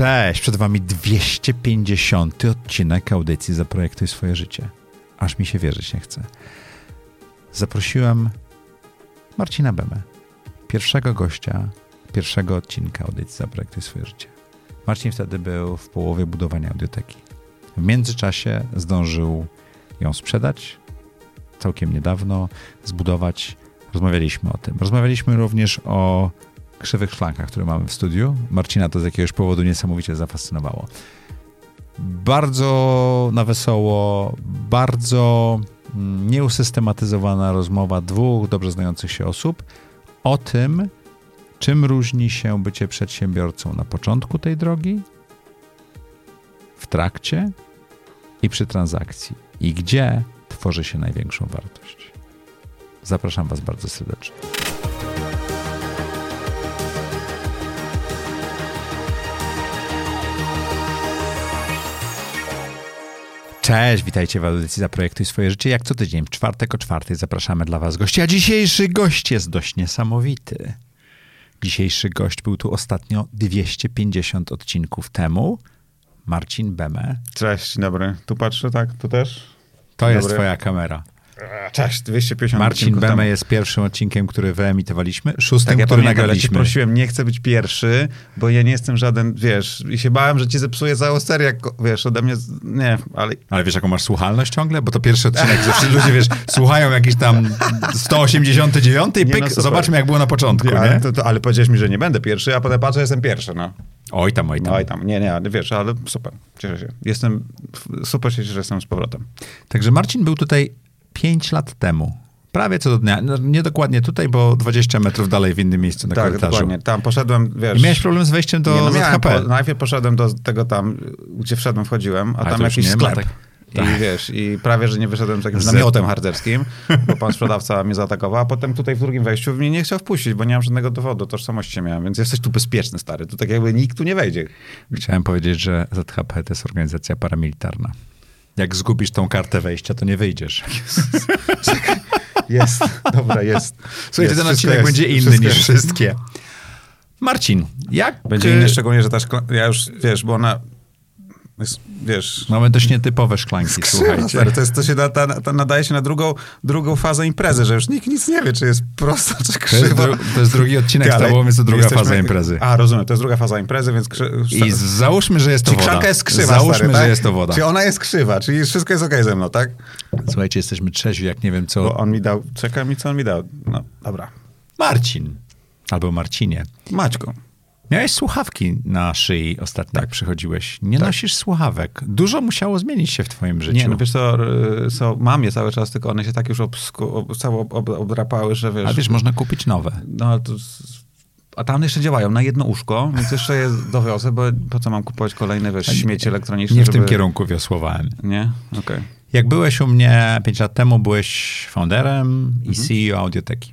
Cześć, przed wami 250 odcinek audycji Zaprojektuj swoje życie. Aż mi się wierzyć nie chce. Zaprosiłem Marcina Bemę, pierwszego gościa pierwszego odcinka audycji Zaprojektuj swoje życie. Marcin wtedy był w połowie budowania audioteki. W międzyczasie zdążył ją sprzedać całkiem niedawno, zbudować. Rozmawialiśmy o tym. Rozmawialiśmy również o krzywych szklankach, które mamy w studiu. Marcina to z jakiegoś powodu niesamowicie zafascynowało. Bardzo na wesoło, bardzo mm, nieusystematyzowana rozmowa dwóch dobrze znających się osób o tym, czym różni się bycie przedsiębiorcą na początku tej drogi, w trakcie i przy transakcji i gdzie tworzy się największą wartość. Zapraszam Was bardzo serdecznie. Cześć, witajcie w audycji Zaprojektuj swoje życie. Jak co tydzień w czwartek o czwartej zapraszamy dla was gości, a dzisiejszy gość jest dość niesamowity. Dzisiejszy gość był tu ostatnio 250 odcinków temu. Marcin Beme. Cześć, dzień dobry. Tu patrzę, tak? Tu też? To jest twoja kamera. Cześć, 250 Marcin Beme jest pierwszym odcinkiem, który wyemitowaliśmy, szóstym, Tak, ja który pamiętam, ja nagraliśmy. prosiłem, nie chcę być pierwszy, bo ja nie jestem żaden, wiesz, i się bałem, że ci zepsuję całą serię, wiesz, ode mnie, nie, ale Ale wiesz, jaką masz słuchalność ciągle? Bo to pierwszy odcinek, zawsze ludzie, wiesz, słuchają jakiś tam 189 i Nie, pyk, no zobaczmy jak było na początku, nie, nie? ale, to, to, ale powiedziałeś mi, że nie będę pierwszy, a potem patrzę, jestem pierwszy, no. Oj tam, oj tam. I tam, nie, nie, ale wiesz, ale super, cieszę się. Jestem, super się cieszę, że jestem z powrotem. Także Marcin był tutaj 5 lat temu. Prawie co do dnia. No, nie dokładnie tutaj, bo 20 metrów dalej w innym miejscu na tak, korytarzu. dokładnie. Tam poszedłem, wiesz... I miałeś problem z wejściem do nie, no ZHP. po, najpierw poszedłem do tego tam, gdzie wszedłem, wchodziłem, a Ale tam jakiś ma sklep. tak- I tak. wiesz, i prawie, że nie wyszedłem z jakimś namiotem harcerskim, bo pan sprzedawca mnie zaatakował, a potem tutaj w drugim wejściu mnie nie chciał wpuścić, bo nie mam żadnego dowodu, tożsamości miałem, więc jesteś tu bezpieczny, stary. Tu tak jakby nikt tu nie wejdzie. Chciałem powiedzieć, że ZHP to jest organizacja paramilitarna. Jak zgubisz tą kartę wejścia, to nie wyjdziesz. Jest, dobra, jest. Słuchajcie, Jest, ten odcinek jest, będzie inny niż jest. wszystkie. Marcin, jak... Będzie inny, szczególnie, że ta. Ja już, wiesz, bo ona wiesz... Mamy dość nietypowe szklanki, Krzywa, słuchajcie. stary, to, jest, to się na, ta, ta nadaje się na drugą, drugą fazę imprezy, że już nikt nic nie wie, czy jest prosta, czy To jest, krzywa. dru- to jest drugi odcinek z tobą, więc to druga jesteśmy- faza imprezy. A, rozumiem, to jest druga faza imprezy, więc... Krzy... I załóżmy, że jest to woda. jest krzywa, Załóżmy, stary, że tak? jest to woda. Czyli ona jest krzywa, czyli wszystko jest okej ze mną, tak? Słuchajcie, jesteśmy trzeźwi, jak nie wiem co. Bo on mi dał... Czekaj mi, co on mi dał. No, dobra. Marcin. Albo Marcinie. Maćku. Miałeś słuchawki na szyi ostatnio, Tak. jak przychodziłeś. Nie nosisz słuchawek. Dużo musiało zmienić się w twoim życiu. Nie, no wiesz co, co, mam je cały czas, tylko one się tak już obsku, ob, ob, ob, obdrapały, że wiesz... A wiesz, można kupić nowe. No to... A tam jeszcze działają na jedno uszko, więc jeszcze je dowiozę, bo po co mam kupować kolejne, wiesz, śmieci elektroniczne, Nie w żeby... tym kierunku wiosłowałem. Nie? Okej. Jak byłeś u mnie 5 lat temu, byłeś founderem i Mhm. CEO Audioteki.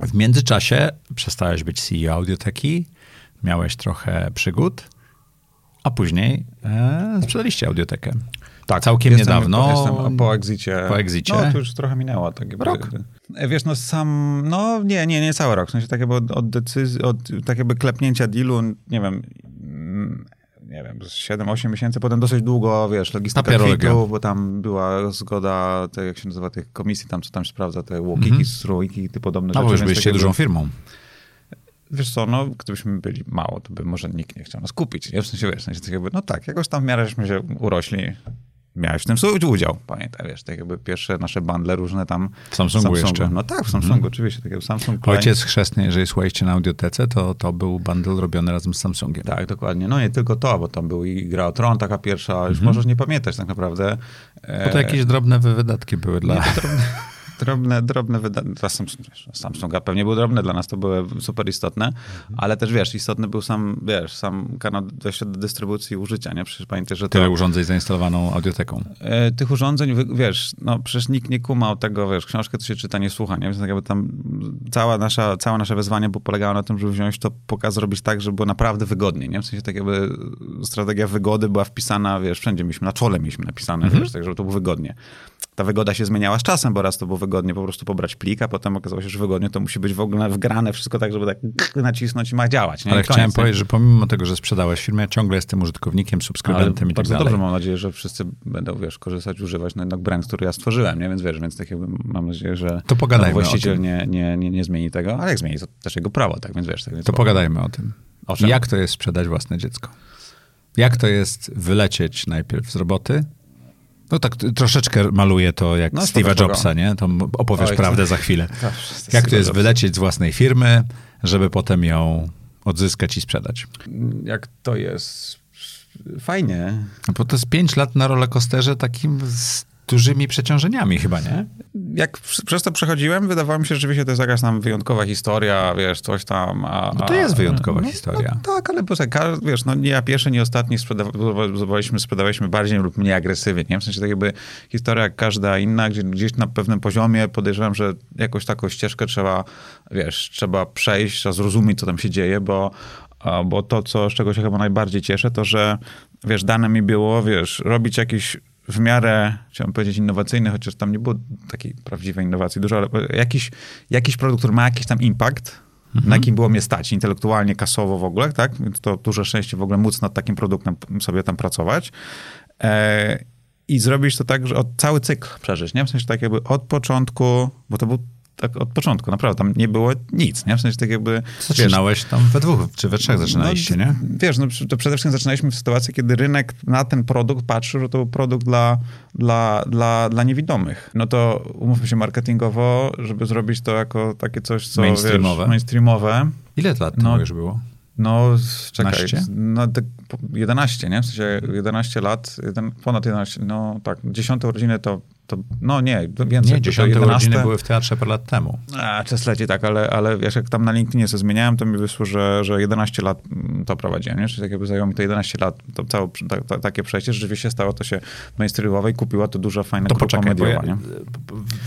W międzyczasie przestałeś być CEO Audioteki, miałeś trochę przygód, a później e, sprzedaliście Audiotekę. Tak, Całkiem jestem, niedawno. Jestem po exicie. Po exicie? No, to już trochę minęło. Tak jakby, Rok? E, Wiesz, no sam, no nie, nie, nie cały rok. W sensie tak jakby od, od decyzji, od tak jakby klepnięcia dealu, nie wiem, nie wiem, 7-8 miesięcy, potem dosyć długo, wiesz, logistyka kwitu, bo tam była zgoda, te, jak się nazywa, tych komisji tam, co tam sprawdza, te łokiki, mm strójki, ty podobne No rzeczy. bo już byliście dużą firmą. Wiesz co, no, gdybyśmy byli mało, to by może nikt nie chciał nas kupić. Nie? W sensie, wiesz, w sensie tak jakby, no tak, jakoś tam w miarę żeśmy się urośli. Miałeś w tym swój udział, pamiętaj, wiesz, tak jakby pierwsze nasze bundle różne tam. W Samsungu jeszcze. No tak, w Samsungu, oczywiście, tak Samsung. Ojciec chrzestny, jeżeli słuchaliście na audiotece, to, to był bundle robiony razem z Samsungiem. Tak, dokładnie. No nie tylko to, bo tam był i Gra o Tron, taka pierwsza, już Mhm. możesz nie pamiętać tak naprawdę. Bo to jakieś drobne wy- wydatki były dla... Drobne, drobne. Dla Samsung, wiesz, Samsunga pewnie były drobne, dla nas to były super istotne, Mhm. ale też wiesz, istotny był sam, wiesz, sam kanał wejścia do dystrybucji i użycia, nie? Przecież pamiętaj, że to... Tyle urządzeń zainstalowaną audioteką. E, tych urządzeń, wiesz, no przecież nikt nie kumał tego, wiesz, książkę to się czyta, nie słucha, nie? Więc tak jakby tam cała nasza, całe nasze wezwanie polegało na tym, żeby wziąć to, pokaz zrobić tak, żeby było naprawdę wygodnie, nie? W sensie tak jakby strategia wygody była wpisana, wiesz, wszędzie mieliśmy, na czole mieliśmy napisane, wiesz, tak żeby to było wygodnie. Ta wygoda się zmieniała z czasem, bo raz to było wygodnie po prostu pobrać plik, a potem okazało się, że wygodnie to musi być w ogóle wgrane wszystko tak, żeby tak nacisnąć i ma działać. Nie? Ale koniec, chciałem nie? powiedzieć, że pomimo tego, że sprzedałeś firmę, ja ciągle jestem użytkownikiem, subskrybentem i tak bardzo dalej. dobrze, mam nadzieję, że wszyscy będą, wiesz, korzystać, używać, no jednak brand, który ja stworzyłem, nie? Więc wiesz, więc tak jakby mam nadzieję, że To pogadajmy właściciel nie, nie, nie, nie zmieni tego, ale jak zmieni, to też jego prawo, tak? Więc wiesz, tak więc To pogadajmy o tym. O? Jak to jest sprzedać własne dziecko? Jak to jest wylecieć najpierw z roboty? No tak troszeczkę maluję to jak No, Steve'a. Jobsa, nie? To opowiesz Oj, prawdę za chwilę. Zawsze Jak to jest wylecieć z własnej firmy, żeby potem ją odzyskać i sprzedać? Jak to jest fajnie. No bo to jest pięć lat na rollercoasterze takim z dużymi przeciążeniami chyba, nie? Jak przez to przechodziłem, wydawało mi się, że rzeczywiście to jest jakaś tam wyjątkowa historia, wiesz, coś tam. A, No to jest wyjątkowa no, historia. No, tak, ale wiesz, no nie ja pierwszy, nie ostatni sprzedawaliśmy, sprzedawaliśmy bardziej lub mniej agresywnie, nie? W sensie tak jakby historia jak każda inna, gdzie gdzieś na pewnym poziomie podejrzewam, że jakąś taką ścieżkę trzeba, wiesz, trzeba przejść, trzeba zrozumieć, co tam się dzieje, bo bo to, co, z czego się chyba najbardziej cieszę, to że, wiesz, dane mi było, wiesz, robić jakiś w miarę, chciałem powiedzieć innowacyjny, chociaż tam nie było takiej prawdziwej innowacji dużo, ale jakiś, jakiś produkt, który ma jakiś tam impact, na kim było mnie stać intelektualnie, kasowo w ogóle, tak? Więc to duże szczęście w ogóle móc nad takim produktem sobie tam pracować. E, I zrobić to tak, że od, cały cykl przeżyć, nie? W sensie tak jakby od początku, bo to był tak od początku, naprawdę, tam nie było nic, nie? W sensie tak jakby... wiesz, Zaczynałeś tam we dwóch, czy we trzech zaczynaliście, no, nie? Wiesz, no, to przede wszystkim zaczynaliśmy w sytuacji, kiedy rynek na ten produkt patrzył, że to był produkt dla, dla, dla, dla niewidomych. No to umówmy się marketingowo, żeby zrobić to jako takie coś, co Mainstreamowe. Wiesz, mainstreamowe. Ile lat temu No, już było? No, czekaj, Naście? no, te, po- 11, nie? W sensie 11 lat, jeden, ponad 11, no tak, 10 urodziny to, to no nie, to więcej. Nie, to dziesiąte 11. urodziny były w teatrze parę lat temu. A, czas leci, tak, ale, ale wiesz, jak tam na LinkedInie sobie zmieniałem, to mi wyszło, że, że 11 lat mm, to prowadziłem, nie? Czyli tak jakby zajęło mi to 11 lat, to całe ta, ta, takie przejście, rzeczywiście stało to się mainstreamowe i kupiła to duża, fajna To grupa poczekaj, bo mediowa, ja, nie?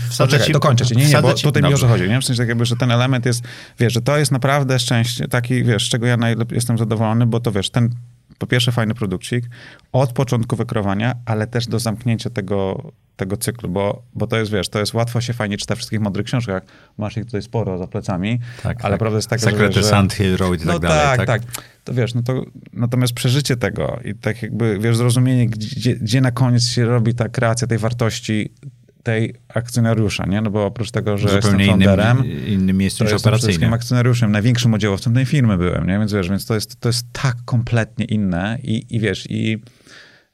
wsadzę Poczekaj, ci- dokończę cię. Nie, nie, bo ci- tutaj mi o co chodzi, nie? W sensie tak jakby, że ten element jest, wiesz, że to jest naprawdę szczęście, taki, wiesz, z czego ja najlepiej jestem zadowolony, bo to, wiesz, ten po pierwsze fajny produkcik, od początku wykrowania, ale też do zamknięcia tego, tego cyklu, bo, bo to jest, wiesz, to jest łatwo się fajnie czyta w wszystkich mądrych książkach, masz ich tutaj sporo za plecami, Tak, ale tak. prawda jest taka, Sekrety że... Sand Hill Road i no tak dalej, tak, tak? tak. To wiesz, no to natomiast przeżycie tego i tak jakby, wiesz, zrozumienie, gdzie, gdzie na koniec się robi ta kreacja tej wartości tej akcjonariusza, nie? No bo oprócz tego, że Zupełnie jestem innym, founderem, innym miejscu to niż operacyjnym. akcjonariuszem, największym udziałowcem tej firmy byłem, nie? Więc wiesz, więc to jest, to jest tak kompletnie inne i, i wiesz, i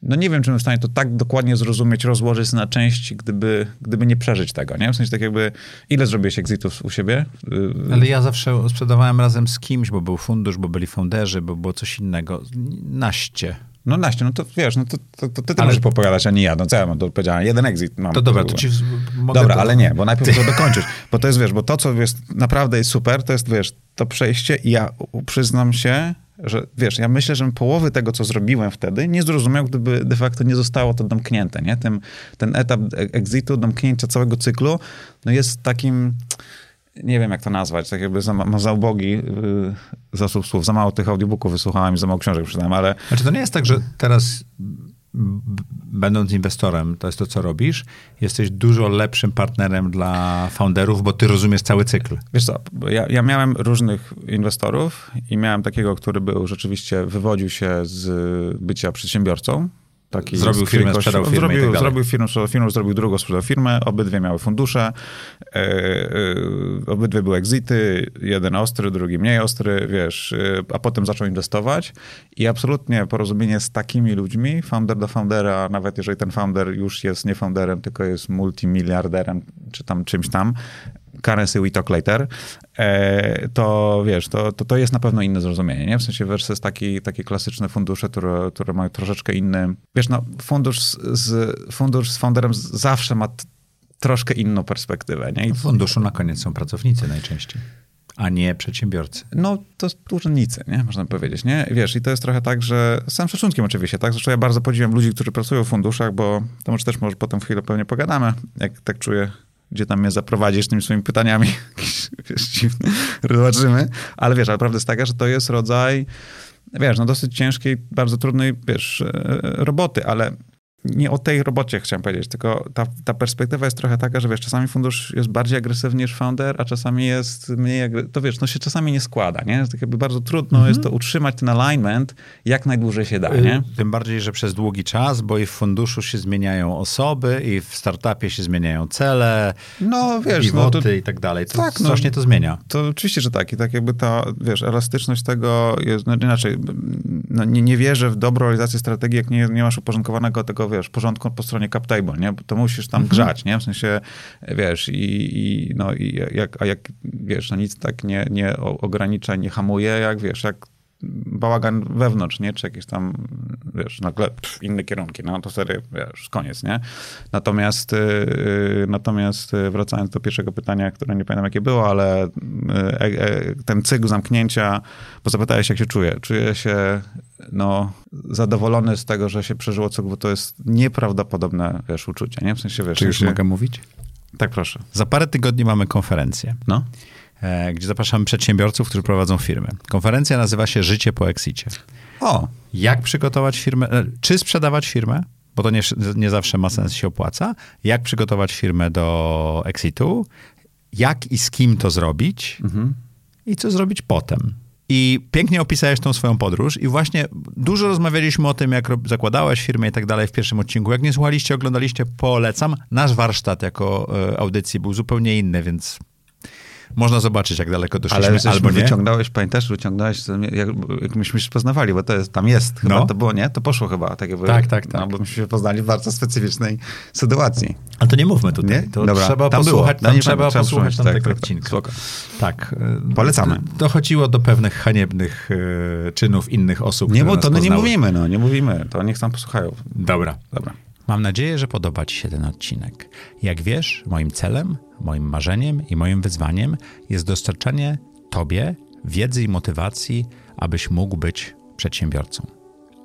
no nie wiem, czy bym w stanie to tak dokładnie zrozumieć, rozłożyć na części, gdyby, gdyby nie przeżyć tego, nie? W sensie tak jakby, ile zrobiłeś exitów u siebie? Y, Ale ja zawsze sprzedawałem razem z kimś, bo był fundusz, bo byli founderzy, bo było coś innego. Naście. No naście, no to wiesz, no to, to, to ty, Ale- możesz popowiadać, a nie ja. No co ja mam do powiedziania? Jeden exit mam. To dobra, to ci mogę Dobra, to- ale nie, bo najpierw muszę dokończyć. Bo to jest, wiesz, bo to, co jest naprawdę jest super, to jest, wiesz, to przejście i ja przyznam się, że, wiesz, ja myślę, że połowy tego, co zrobiłem wtedy, nie zrozumiał, gdyby de facto nie zostało to domknięte, nie? Ten, ten etap e- exitu, domknięcia całego cyklu, no jest takim, nie wiem jak to nazwać, tak jakby za, za ubogi yy, zasób słów, za mało tych audiobooków wysłuchałem i za mało książek przeczytałem, ale Znaczy to nie jest tak, że teraz będąc inwestorem, to jest to, co robisz, jesteś dużo lepszym partnerem dla founderów, bo ty rozumiesz cały cykl. Wiesz co, ja, ja miałem różnych inwestorów i miałem takiego, który był rzeczywiście, wywodził się z bycia przedsiębiorcą. Taki Zrobił firmę, sprzedał firmę i zrobił, tak dalej. zrobił firmę, sprzedał firmę, zrobił drugą, sprzedał firmę, obydwie miały fundusze, e, e, obydwie były exity, jeden ostry, drugi mniej ostry, wiesz, e, a potem zaczął inwestować. I absolutnie porozumienie z takimi ludźmi, founder do foundera, nawet jeżeli ten founder już jest nie founderem, tylko jest multimiliarderem, czy tam czymś tam, currency we talk later, e, to wiesz, to, to, to jest na pewno inne zrozumienie, nie? W sensie versus taki, takie klasyczne fundusze, które, które mają troszeczkę inny... Wiesz, no, fundusz z, fundusz z founderem zawsze ma troszkę inną perspektywę, nie? I, W funduszu na koniec są pracownicy najczęściej, a nie przedsiębiorcy. no, to urzędnicy, nie? Można powiedzieć, nie? Wiesz, i to jest trochę tak, że z całym szacunkiem oczywiście, tak? Zresztą ja bardzo podziwiam ludzi, którzy pracują w funduszach, bo to może też może potem chwilę pewnie pogadamy, jak tak czuję, gdzie tam mnie zaprowadzisz tymi swoimi pytaniami. Wiesz, dziwne. Zobaczymy. Ale wiesz, ale prawda jest taka, że to jest rodzaj, wiesz, no dosyć ciężkiej, bardzo trudnej, wiesz, e, roboty, ale nie o tej robocie chciałem powiedzieć, tylko ta, ta perspektywa jest trochę taka, że wiesz, czasami fundusz jest bardziej agresywny niż founder, a czasami jest mniej agresywny. To wiesz, no się czasami nie składa, nie? Tak jakby bardzo trudno mhm. jest to utrzymać ten alignment jak najdłużej się da, nie? Tym bardziej, że przez długi czas, bo i w funduszu się zmieniają osoby i w startupie się zmieniają cele, no wiesz, pivoty no to, i tak dalej. To tak, strasznie no, to zmienia. To oczywiście, że tak. I tak jakby ta, wiesz, elastyczność tego jest, no inaczej, no, nie, nie wierzę w dobrą realizację strategii, jak nie, nie masz uporządkowanego tego wiesz, porządku po stronie cap table, nie? Bo to musisz tam mhm. grzać, nie? W sensie, wiesz, i, i, no, i jak, a jak, wiesz, no nic tak nie, nie ogranicza, nie hamuje, jak, wiesz, jak bałagan wewnątrz, nie? Czy jakieś tam, wiesz, nagle pff, inne kierunki, no to wtedy, wiesz, koniec, nie? Natomiast, yy, natomiast y, wracając do pierwszego pytania, które nie pamiętam jakie było, ale yy, ten cykl zamknięcia, bo zapytałeś jak się czuję. Czuję się, no, zadowolony z tego, że się przeżyło cykl, bo to jest nieprawdopodobne, wiesz, uczucie, nie? W sensie, wiesz... Czy już sensie... mogę mówić? Tak, proszę. Za parę tygodni mamy konferencję. No. E, gdzie zapraszamy przedsiębiorców, którzy prowadzą firmy. Konferencja nazywa się Życie po Exicie. O! Jak przygotować firmę, e, czy sprzedawać firmę, bo to nie, nie zawsze ma sens się opłaca, jak przygotować firmę do exitu, jak i z kim to zrobić mhm. i co zrobić potem. I pięknie opisałeś tą swoją podróż i właśnie dużo rozmawialiśmy o tym, jak zakładałeś firmę i tak dalej w pierwszym odcinku. Jak nie słuchaliście, oglądaliście, polecam. Nasz warsztat jako e, audycji był zupełnie inny, więc można zobaczyć, jak daleko doszliśmy, Ale albo nie. wyciągnąłeś, pamiętasz, wyciągnąłeś, jak, jak myśmy się poznawali, bo to jest, tam jest, chyba no. to było, nie? To poszło chyba. Tak, jakby, tak, tak, tak. No, bo myśmy się poznali w bardzo specyficznej sytuacji. Ale to nie mówmy tutaj. Nie? To Dobra, trzeba tam posłuchać, było. Tam no, trzeba posłuchać tam tak, tego tak, tak. odcinka. Tak. E, Polecamy. Dochodziło do pewnych haniebnych y, czynów innych osób, Nie, bo to nie mówimy, no, nie mówimy. To niech tam posłuchają. Dobra. Dobra. Mam nadzieję, że podoba Ci się ten odcinek. Jak wiesz, moim celem, moim marzeniem i moim wyzwaniem jest dostarczanie Tobie wiedzy i motywacji, abyś mógł być przedsiębiorcą,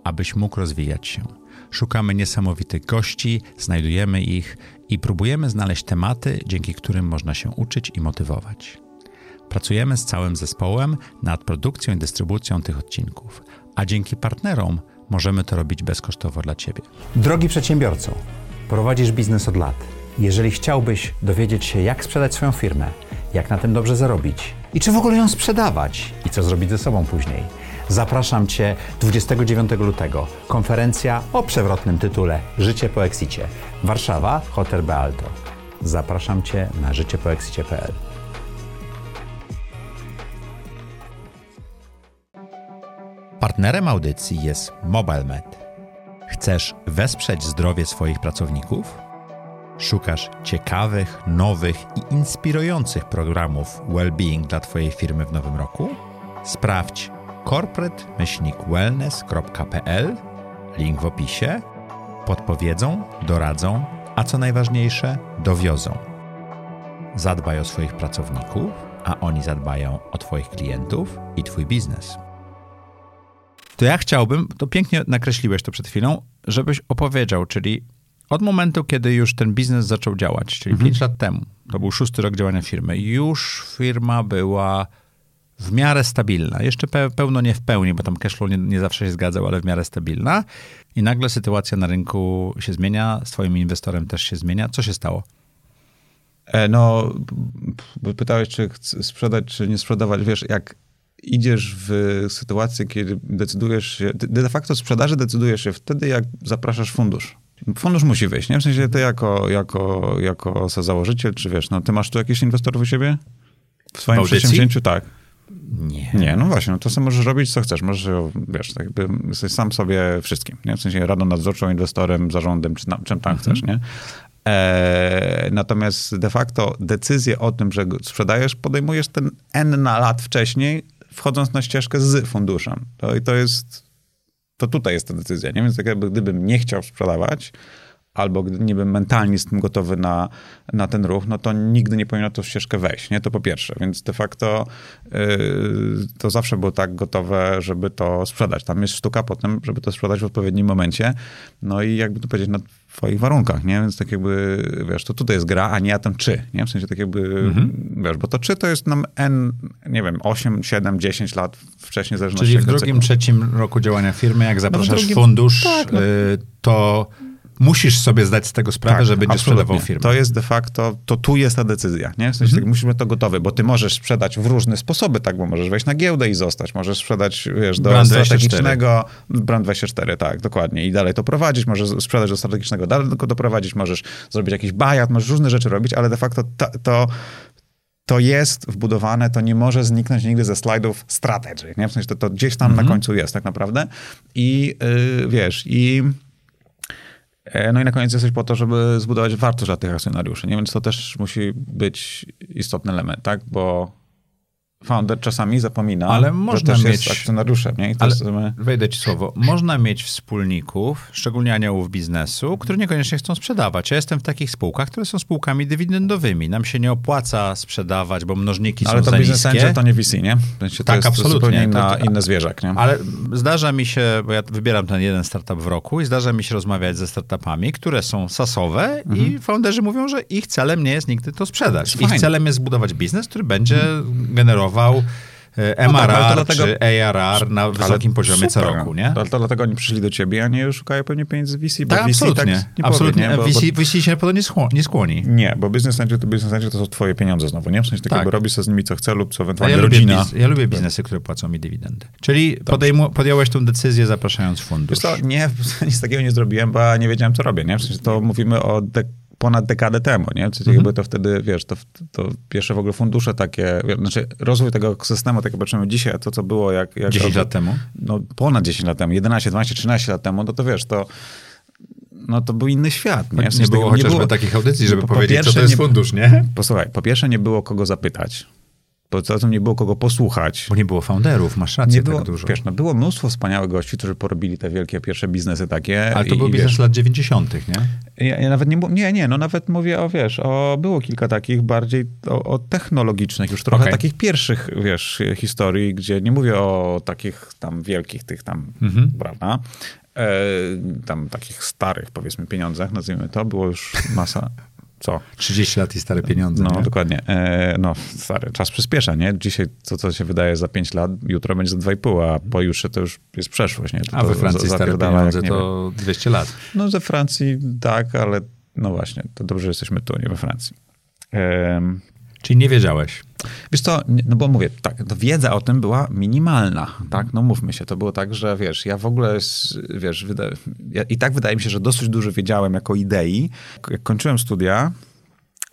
abyś mógł rozwijać się. Szukamy niesamowitych gości, znajdujemy ich i próbujemy znaleźć tematy, dzięki którym można się uczyć i motywować. Pracujemy z całym zespołem nad produkcją i dystrybucją tych odcinków, a dzięki partnerom możemy to robić bezkosztowo dla Ciebie. Drogi przedsiębiorco, prowadzisz biznes od lat. Jeżeli chciałbyś dowiedzieć się, jak sprzedać swoją firmę, jak na tym dobrze zarobić i czy w ogóle ją sprzedawać i co zrobić ze sobą później, zapraszam Cię 29 lutego. Konferencja o przewrotnym tytule Życie po Exicie. Warszawa, Hotel Bealto. Zapraszam Cię na życiepoexicie.pl. Partnerem audycji jest MobileMed. Chcesz wesprzeć zdrowie swoich pracowników? Szukasz ciekawych, nowych i inspirujących programów well-being dla Twojej firmy w nowym roku? Sprawdź corporate-wellness.pl, link w opisie. Podpowiedzą, doradzą, a co najważniejsze, dowiozą. Zadbaj o swoich pracowników, a oni zadbają o Twoich klientów i Twój biznes to ja chciałbym, to pięknie nakreśliłeś to przed chwilą, żebyś opowiedział, czyli od momentu, kiedy już ten biznes zaczął działać, czyli mhm. 5 lat temu, to był szósty rok działania firmy, już firma była w miarę stabilna. Jeszcze pełno nie w pełni, bo tam cashflow nie, nie zawsze się zgadzał, ale w miarę stabilna. I nagle sytuacja na rynku się zmienia, z twoim inwestorem też się zmienia. Co się stało? E, no, pytałeś, czy sprzedać, czy nie sprzedawać. Wiesz, jak idziesz w sytuację, kiedy decydujesz się, de facto sprzedaży decydujesz się wtedy, jak zapraszasz fundusz. Fundusz musi wyjść, nie? W sensie ty jako, jako, jako założyciel, czy wiesz, no ty masz tu jakichś inwestorów u siebie? W swoim w przedsięwzięciu? Tak. Nie. Nie, no właśnie, no to sobie możesz robić, co chcesz. Możesz, wiesz, tak jakby jesteś sam sobie wszystkim, nie? W sensie radą nadzorczą, inwestorem, zarządem, czy tam, czym tam mhm. chcesz, nie? E, natomiast de facto decyzję o tym, że sprzedajesz, podejmujesz ten N na lat wcześniej, wchodząc na ścieżkę z funduszem. To, I to jest, to tutaj jest ta decyzja, nie? Więc tak jakby gdybym nie chciał sprzedawać, albo gdy nie bym mentalnie jestem gotowy na, na ten ruch, no to nigdy nie powinno to ścieżkę wejść, nie? To po pierwsze. Więc de facto yy, to zawsze było tak gotowe, żeby to sprzedać. Tam jest sztuka potem, żeby to sprzedać w odpowiednim momencie. No i jakby to powiedzieć, na twoich warunkach, nie? Więc tak jakby, wiesz, to tutaj jest gra, a nie ja tam czy, nie? W sensie tak jakby, mhm. wiesz, bo to czy to jest nam N, nie wiem, 8, 7, 10 lat wcześniej, w zależności Czyli w drugim, trzecim roku działania firmy, jak zapraszasz no drugim, fundusz, tak, no. y, to musisz sobie zdać z tego sprawę, Tak, że będziesz absolutnie. sprzedawał firmę. To jest de facto, to tu jest ta decyzja, nie? W sensie Mhm. tak, musimy to gotowe, bo ty możesz sprzedać w różne sposoby, tak, bo możesz wejść na giełdę i zostać, możesz sprzedać, wiesz, do Brand 24. strategicznego, brand 24, tak, dokładnie, i dalej to prowadzić, możesz sprzedać do strategicznego, dalej go doprowadzić, możesz zrobić jakiś buyout, możesz różne rzeczy robić, ale de facto ta, to to jest wbudowane, to nie może zniknąć nigdy ze slajdów strategy, nie? W sensie to, to gdzieś tam Mhm. na końcu jest tak naprawdę i yy, wiesz, i No i na koniec jesteś po to, żeby zbudować wartość dla tych akcjonariuszy, nie? Więc to też musi być istotny element, tak? Bo founder czasami zapomina, Ale że można też mieć- jest akcjonariuszem, nie? I to Ale jest, my- wejdę ci słowo. Można mieć wspólników, szczególnie aniołów biznesu, którzy niekoniecznie chcą sprzedawać. Ja jestem w takich spółkach, które są spółkami dywidendowymi. Nam się nie opłaca sprzedawać, bo mnożniki ale są to za niskie. angel to nie VC, nie? W sensie to Tak, jest absolutnie. zupełnie To- inna, to- inny zwierzak, nie? Ale zdarza mi się, bo ja wybieram ten jeden startup w roku i zdarza mi się rozmawiać ze startupami, które są sasowe i founderzy mówią, że ich celem nie jest nigdy to sprzedać. Ich celem jest zbudować biznes, który będzie generował e, MRR tak, ale to dlatego- czy ARR na wysokim poziomie co super. roku, nie? To, to dlatego oni przyszli do ciebie, a nie szukają pewnie pieniędzy z VC, bo Tak, VC absolutnie. tak nie absolutnie. powie, nie? Bo, bo, VC, VC się po to nie, nie skłoni. nie, bo business angel to business angel to są twoje pieniądze znowu, nie? W sensie tak, Tak. jakby robisz sobie z nimi co chce lub co ewentualnie ja, lubię rodzina. biz, ja lubię biznesy, które płacą mi dywidendy. Czyli podejmu, podjąłeś tę decyzję zapraszając fundusz. Wiesz co, nie, nic takiego nie zrobiłem, bo nie wiedziałem, co robię, nie? W sensie to mówimy o de- ponad dekadę temu, nie? Sensie Mhm. jakby to wtedy, wiesz, to, to pierwsze w ogóle fundusze takie, znaczy rozwój tego systemu, tak jak patrzymy dzisiaj, to co było jak... jak 10 lat temu. No ponad 10 lat temu, 11, 12, 13 lat temu, no to wiesz, to no to był inny świat, nie? Nie, było chociażby takich audycji, żeby po- po powiedzieć, co pierwsze to jest fundusz, nie? Posłuchaj, po pierwsze nie było kogo zapytać, poza tym nie było kogo posłuchać. Bo nie było founderów, masz rację Nie było, tak dużo. wiesz, no było mnóstwo wspaniałych gości, którzy porobili te wielkie pierwsze biznesy takie. Ale to i- był i biznes wiesz, lat 90., nie? Ja, ja nawet nie, nie, nie, no nawet mówię o, wiesz, o, było kilka takich bardziej o, o technologicznych, już trochę Okej. takich pierwszych, wiesz, historii, gdzie nie mówię o takich tam wielkich tych tam, Mhm. prawda, e, tam takich starych, powiedzmy, pieniądzach, nazwijmy to, było już masa, co? 30 lat i stare pieniądze. No, nie? dokładnie. E, no, stary, czas przyspiesza, nie? Dzisiaj to, co się wydaje za 5 lat, jutro będzie za 2,5, a pojutrze to już jest przeszłość, nie? To, A we Francji stare pieniądze jak nie wiem. to 200 lat. No ze Francji tak, ale no właśnie, to dobrze, że jesteśmy tu, nie we Francji. Em, Czyli nie wiedziałeś. Wiesz co, no bo mówię, tak, wiedza o tym była minimalna, tak, no mówmy się, to było tak, że wiesz, ja w ogóle, wiesz, wyda, ja, i tak wydaje mi się, że dosyć dużo wiedziałem jako idei. Jak kończyłem studia,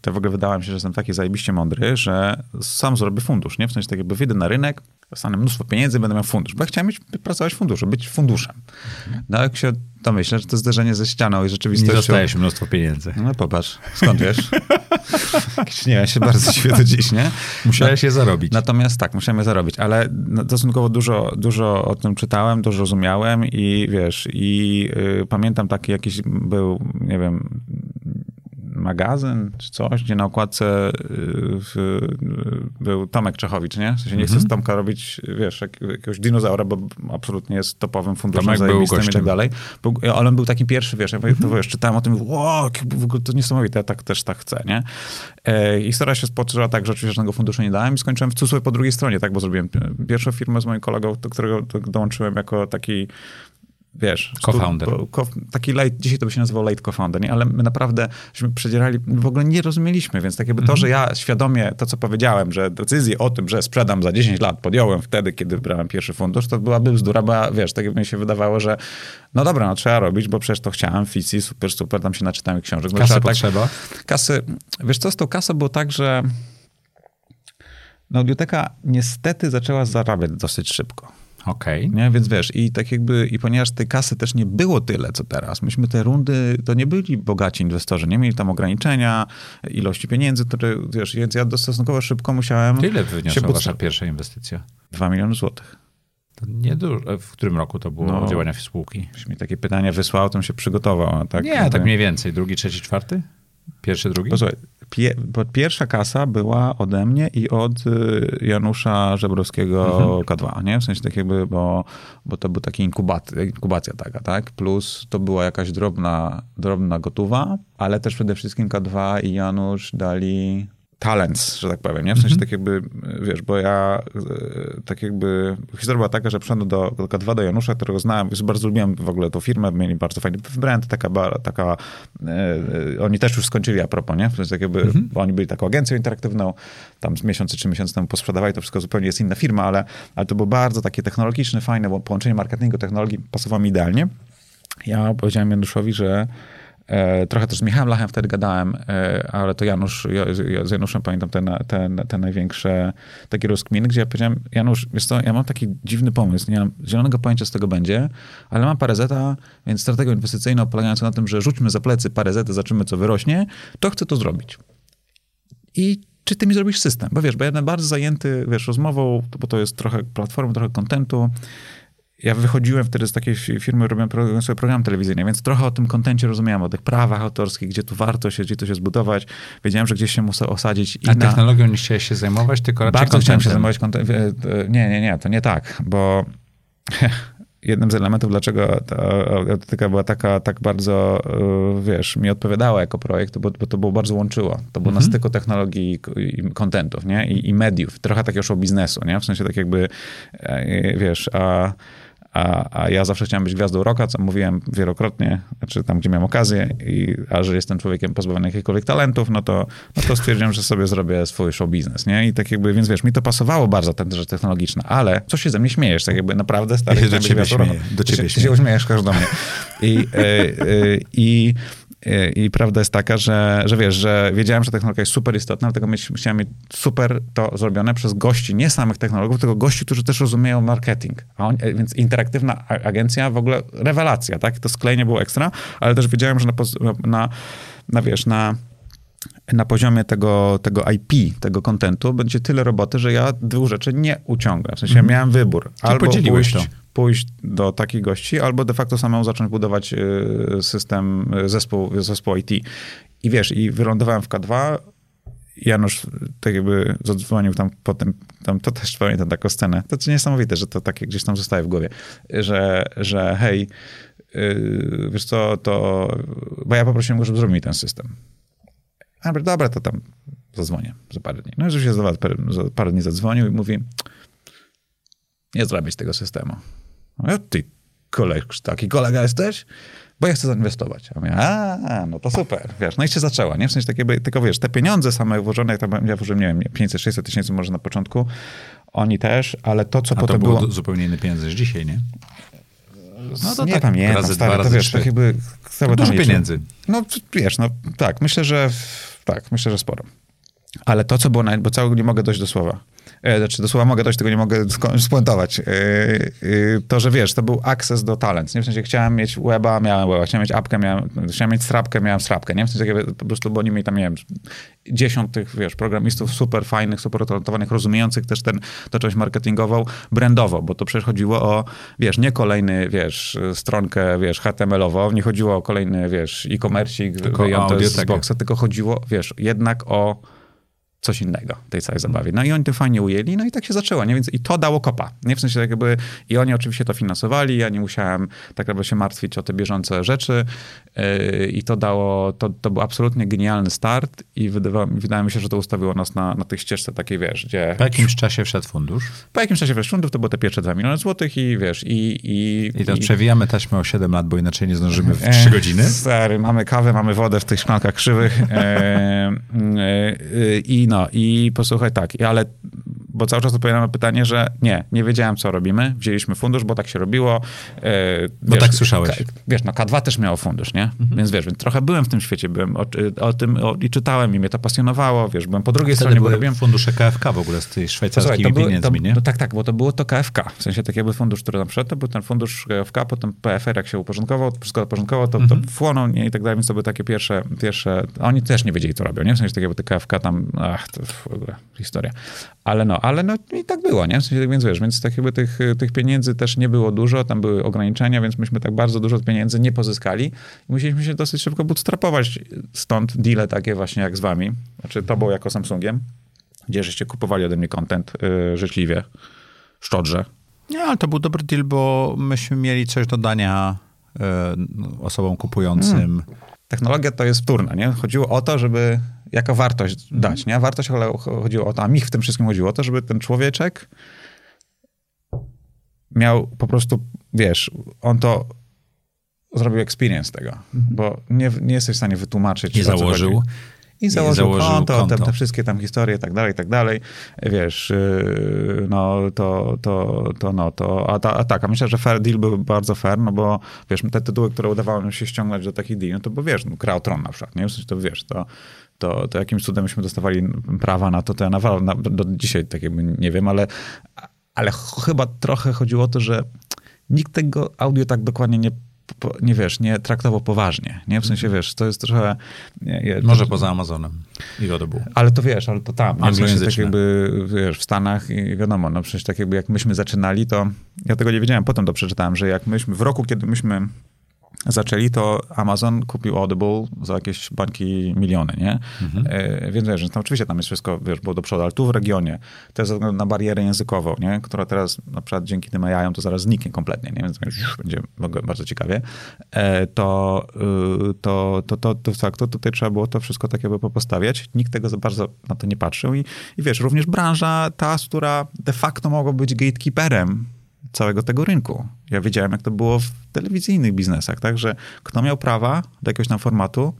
to w ogóle wydawało mi się, że jestem taki zajebiście mądry, że sam zrobię fundusz, nie? W sensie tak jakby wyjdę na rynek, dostanę mnóstwo pieniędzy, będę miał fundusz, bo ja chciałem mieć, pracować w funduszu, być funduszem. No jak się to myślę, że to zderzenie ze ścianą i Nie rzeczywistością... dostajesz mnóstwo pieniędzy. No popatrz, skąd wiesz? Nie, ja się bardzo do dziś, nie? Musiałeś je zarobić. Natomiast tak, musiałem je zarobić, ale no, stosunkowo dużo, dużo o tym czytałem, dużo rozumiałem i wiesz, i y, pamiętam taki jakiś był, nie wiem, magazyn czy coś, gdzie na okładce y, w, y, był Tomek Czechowicz, nie? W sensie nie chcę z Tomka robić, wiesz, jak, jakiegoś dinozaura, bo absolutnie jest topowym funduszem Tomek był zajebistym i tak dalej. Był, ale on był taki pierwszy, wiesz, ja to wiesz, czytałem o tym, wow, w ogóle to niesamowite, ja tak też tak chcę, nie? E, historia się spoczyła tak, że oczywiście żadnego funduszu nie dałem i skończyłem w cudzysłowie po drugiej stronie, tak, bo zrobiłem pierwszą firmę z moim kolegą, do którego do- dołączyłem jako taki wiesz... Co-founder. ko- taki late, dzisiaj to by się nazywał late co-founder, nie? ale my naprawdę żeśmy przedzierali, w ogóle nie rozumieliśmy, więc tak jakby to, że ja świadomie to, co powiedziałem, że decyzję o tym, że sprzedam za 10 lat podjąłem wtedy, kiedy brałem pierwszy fundusz, to byłaby bzdura, bo wiesz, tak jakby mi się wydawało, że no dobra, no trzeba robić, bo przecież to chciałem, fici, super, super, tam się naczytałem książek. No, Kasy tak- potrzeba. kasy, wiesz co, z tą kasą było tak, że no, audioteka niestety zaczęła zarabiać dosyć szybko. Okej. Nie? Więc wiesz, i tak jakby, i ponieważ tej kasy też nie było tyle, co teraz, myśmy te rundy, to nie byli bogaci inwestorzy, nie mieli tam ograniczenia, ilości pieniędzy, które, wiesz, więc ja stosunkowo szybko musiałem się wyniosła wasza pierwsza inwestycja? 2 miliony złotych. To nie dużo. W którym roku to było No. działania spółki? Jeśli mi takie pytanie wysłał, to się przygotował. Tak, nie, tak mniej więcej. Drugi, trzeci, czwarty? Pierwszy, drugi? Posłuchaj, pie, bo pierwsza kasa była ode mnie i od y, Janusza Żebrowskiego K2, nie? W sensie tak jakby, bo, bo to był taki inkubat, inkubacja taka, tak? Plus to była jakaś drobna, drobna gotowa, ale też przede wszystkim K2 i Janusz dali talents, że tak powiem, nie? W sensie mm -hmm. tak jakby, wiesz, bo ja e, tak jakby, historia była taka, że przyszedłem do, do K2, do Janusza, którego znałem, bardzo lubiłem w ogóle tą firmę, mieli bardzo fajny brand, taka, taka e, e, oni też już skończyli a propos, nie? W sensie tak jakby, mm -hmm. bo oni byli taką agencją interaktywną, tam miesiące czy miesiące temu posprzedawali, to wszystko zupełnie jest inna firma, ale, ale to było bardzo takie technologiczne, fajne, bo połączenie marketingu, technologii pasowało mi idealnie. Ja powiedziałem Januszowi, że trochę też z Michałem Lachem wtedy gadałem, e, ale to Janusz, ja z Januszem pamiętam te, te, te największe takie rozkminy, gdzie ja powiedziałem, Janusz, wiesz co, ja mam taki dziwny pomysł, nie mam zielonego pojęcia, z tego będzie, ale mam parę zeta, więc strategią inwestycyjną polegającą na tym, że rzućmy za plecy parę zety, zobaczymy, co wyrośnie, to chcę to zrobić. I czy ty mi zrobisz system? Bo wiesz, bo ja jestem bardzo zajęty, wiesz, rozmową, bo to jest trochę platformy, trochę kontentu, ja wychodziłem wtedy z takiej firmy, robiłem sobie program telewizyjny, więc trochę o tym kontencie rozumiałem, o tych prawach autorskich, gdzie tu warto się, gdzie to się zbudować. Wiedziałem, że gdzieś się muszę osadzić. A na... technologią nie chciałeś się zajmować, tylko raczej Bardzo chciałem się zajmować kontentem. Nie, nie, nie, to nie tak, bo jednym z elementów, dlaczego ta autentyka była taka, tak bardzo, y, wiesz, mi odpowiadała jako projekt, bo, bo to było bardzo łączyło. To było mhm. na styku technologii i kontentów, nie? I, I, mediów. Trochę takiego show biznesu, nie? W sensie tak jakby, e, wiesz, a a, a ja zawsze chciałem być gwiazdą roka, co mówiłem wielokrotnie, znaczy tam, gdzie miałem okazję, i, a że jestem człowiekiem pozbawionym jakichkolwiek talentów, no to, no to stwierdziłem, że sobie zrobię swój show biznes, nie? I tak jakby, więc wiesz, mi to pasowało bardzo, ten rzecz technologiczna, ale co się ze mnie śmiejesz? Tak jakby naprawdę stary... Ja się do ciebie śmieję. Do ciebie ty, ty się uśmiejesz do mnie. I, y, y, i i prawda jest taka, że, że wiesz, że wiedziałem, że technologia jest super istotna, dlatego chciałem mieć super to zrobione przez gości, nie samych technologów, tylko gości, którzy też rozumieją marketing. A on, więc interaktywna agencja w ogóle rewelacja, tak? To sklejenie było ekstra, ale też wiedziałem, że na, na, na wiesz, na na poziomie tego, tego IP, tego kontentu, będzie tyle roboty, że ja dwóch rzeczy nie uciągnę. W sensie ja miałem wybór. albo podzieliłeś pójść, to pójść do takich gości, albo de facto samemu zacząć budować y, system, y, zespół, zespół IT. I wiesz, i wylądowałem w K2, Janusz tak jakby zadzwonił tam potem, tam, to też pamiętam taką scenę. To jest niesamowite, że to takie gdzieś tam zostaje w głowie, że, że hej, yy, wiesz co, to, bo ja poprosiłem go, żeby zrobił mi ten system. A dobra, to tam zadzwonię za parę dni. No i rzeczywiście za parę, za parę dni zadzwonił i mówi, nie zrobić tego systemu. No ja, ty koleg, taki kolega jesteś? Bo ja chcę zainwestować. A mówię, a, no to super, wiesz, no i się zaczęła, nie? W sensie takiego, tylko wiesz, te pieniądze same włożone, tam ja włożyłem, nie wiem, 500-600 tysięcy może na początku, oni też, ale to, co a potem to było... było... zupełnie inne pieniądze niż dzisiaj, nie? No to nie tak, pamiętam, razy stary, dwa, razy to wiesz, tak jakby... No dużo pieniędzy. No wiesz, no tak, myślę, że tak, myślę, że sporo. Ale to, co było, bo całego nie mogę dojść do słowa. E, znaczy, do słowa mogę dojść, tego nie mogę spuentować. E, e, to, że wiesz, to był access do talent. Nie? W sensie chciałem mieć weba, miałem weba, chciałem mieć apkę, miałem, chciałem mieć strapkę, miałem strapkę. Nie? W sensie po prostu, bo oni mieli tam, nie wiem, dziesiąt tych, wiesz, programistów super fajnych, super talentowanych, rozumiejących też ten, tę część marketingową, brandowo, bo to przecież chodziło o, wiesz, nie kolejny, wiesz, stronkę, wiesz, HTML-ową, nie chodziło o kolejny, wiesz, e-commerce wyjąty z boxa, tylko chodziło, wiesz, jednak o coś innego tej całej zabawie. No i oni to fajnie ujęli, no i tak się zaczęło, nie? Więc i to dało kopa, nie? W sensie jakby, i oni oczywiście to finansowali, ja nie musiałem tak naprawdę się martwić o te bieżące rzeczy yy, i to dało, to, to był absolutnie genialny start i wydawało, wydaje mi się, że to ustawiło nas na, na tej ścieżce takiej, wiesz, gdzie... Po jakimś czasie wszedł fundusz? Po jakimś czasie wszedł fundusz, to było te pierwsze 2 miliony złotych i wiesz, i... I, I teraz i... przewijamy taśmę o 7 lat, bo inaczej nie zdążymy w 3 godziny? Stary, mamy kawę, mamy wodę w tych szklankach krzywych i no, i posłuchaj tak, ale bo cały czas odpowiadam na pytanie, że nie, nie wiedziałem, co robimy. Wzięliśmy fundusz, bo tak się robiło. Yy, bo wiesz, tak słyszałeś. K, wiesz, no K2 też miało fundusz, nie? Mhm. Więc wiesz, więc trochę byłem w tym świecie, byłem o, o tym o, i czytałem i mnie to pasjonowało, wiesz, byłem po drugiej stronie, bo robiłem... fundusze KFK w ogóle z tej szwajcarskimi Słuchaj, pieniędzmi, to, nie? To, tak, tak, bo to było to KFK. W sensie tak jakby fundusz, który tam wszedł, to był ten fundusz KFK, potem PFR jak się uporządkował, wszystko uporządkował, to, mhm. to wchłonął nie, i tak dalej, więc to były takie pierwsze, pierwsze... Oni też nie wiedzieli, co robią, nie? W sensie tak jakby te KFK tam, ach, to w ogóle historia. Ale no, ale no i tak było, nie? W sensie, więc wiesz, więc tak jakby tych, tych pieniędzy też nie było dużo, tam były ograniczenia, więc myśmy tak bardzo dużo pieniędzy nie pozyskali. I musieliśmy się dosyć szybko bootstrapować. Stąd deale takie właśnie jak z wami, znaczy to było jako Samsungiem, gdzie żeście kupowali ode mnie content yy, życzliwie, szczodrze. Nie, ale to był dobry deal, bo myśmy mieli coś do dania yy, osobom kupującym. Hmm technologia to jest wtórna, nie? Chodziło o to, żeby jaka wartość Mhm. dać, nie? Wartość, ale chodziło o to, a mi w tym wszystkim chodziło o to, żeby ten człowieczek miał po prostu, wiesz, on to zrobił experience tego, bo nie, nie jesteś w stanie wytłumaczyć. Co założył. I założył, założył konto, konto. Te, te wszystkie tam historie tak dalej, tak dalej. Wiesz, yy, no to, to, to, no to, a, ta, a tak, a myślę, że fair deal był bardzo fair, no bo wiesz, te tytuły, które udawało nam się ściągnąć do takich deal, no to bo wiesz, no, Gra o Tron na przykład, nie? W sensie to wiesz, to, to, to jakimś cudem myśmy dostawali prawa na to, to ja na, na, do dzisiaj tak jakby nie wiem, ale, ale ch- chyba trochę chodziło o to, że nikt tego audio tak dokładnie nie nie wiesz, nie traktował poważnie, nie? W sensie, wiesz, to jest trochę... Nie, nie, Może poza Amazonem i Audible. ale to wiesz, ale to tam. nie? W sensie tak jakby, wiesz, w Stanach i wiadomo, no przecież tak jakby jak myśmy zaczynali, to ja tego nie wiedziałem, potem to przeczytałem, że jak myśmy, w roku, kiedy myśmy zaczęli, to Amazon kupił Audible za jakieś bańki miliony, nie? E, więc wiesz, że tam oczywiście tam jest wszystko, wiesz, było do przodu, ale tu w regionie, jest ze względu na barierę językową, nie? Która teraz na przykład dzięki tym AI to zaraz zniknie kompletnie, nie? Więc już będzie bardzo ciekawie. E, to, y, to, to, to, to, tak, to tutaj trzeba było to wszystko tak jakby postawiać. Nikt tego za bardzo na to nie patrzył i, i wiesz, również branża ta, która de facto mogła być gatekeeperem całego tego rynku. Ja wiedziałem, jak to było w telewizyjnych biznesach, tak, że kto miał prawa do jakiegoś tam formatu,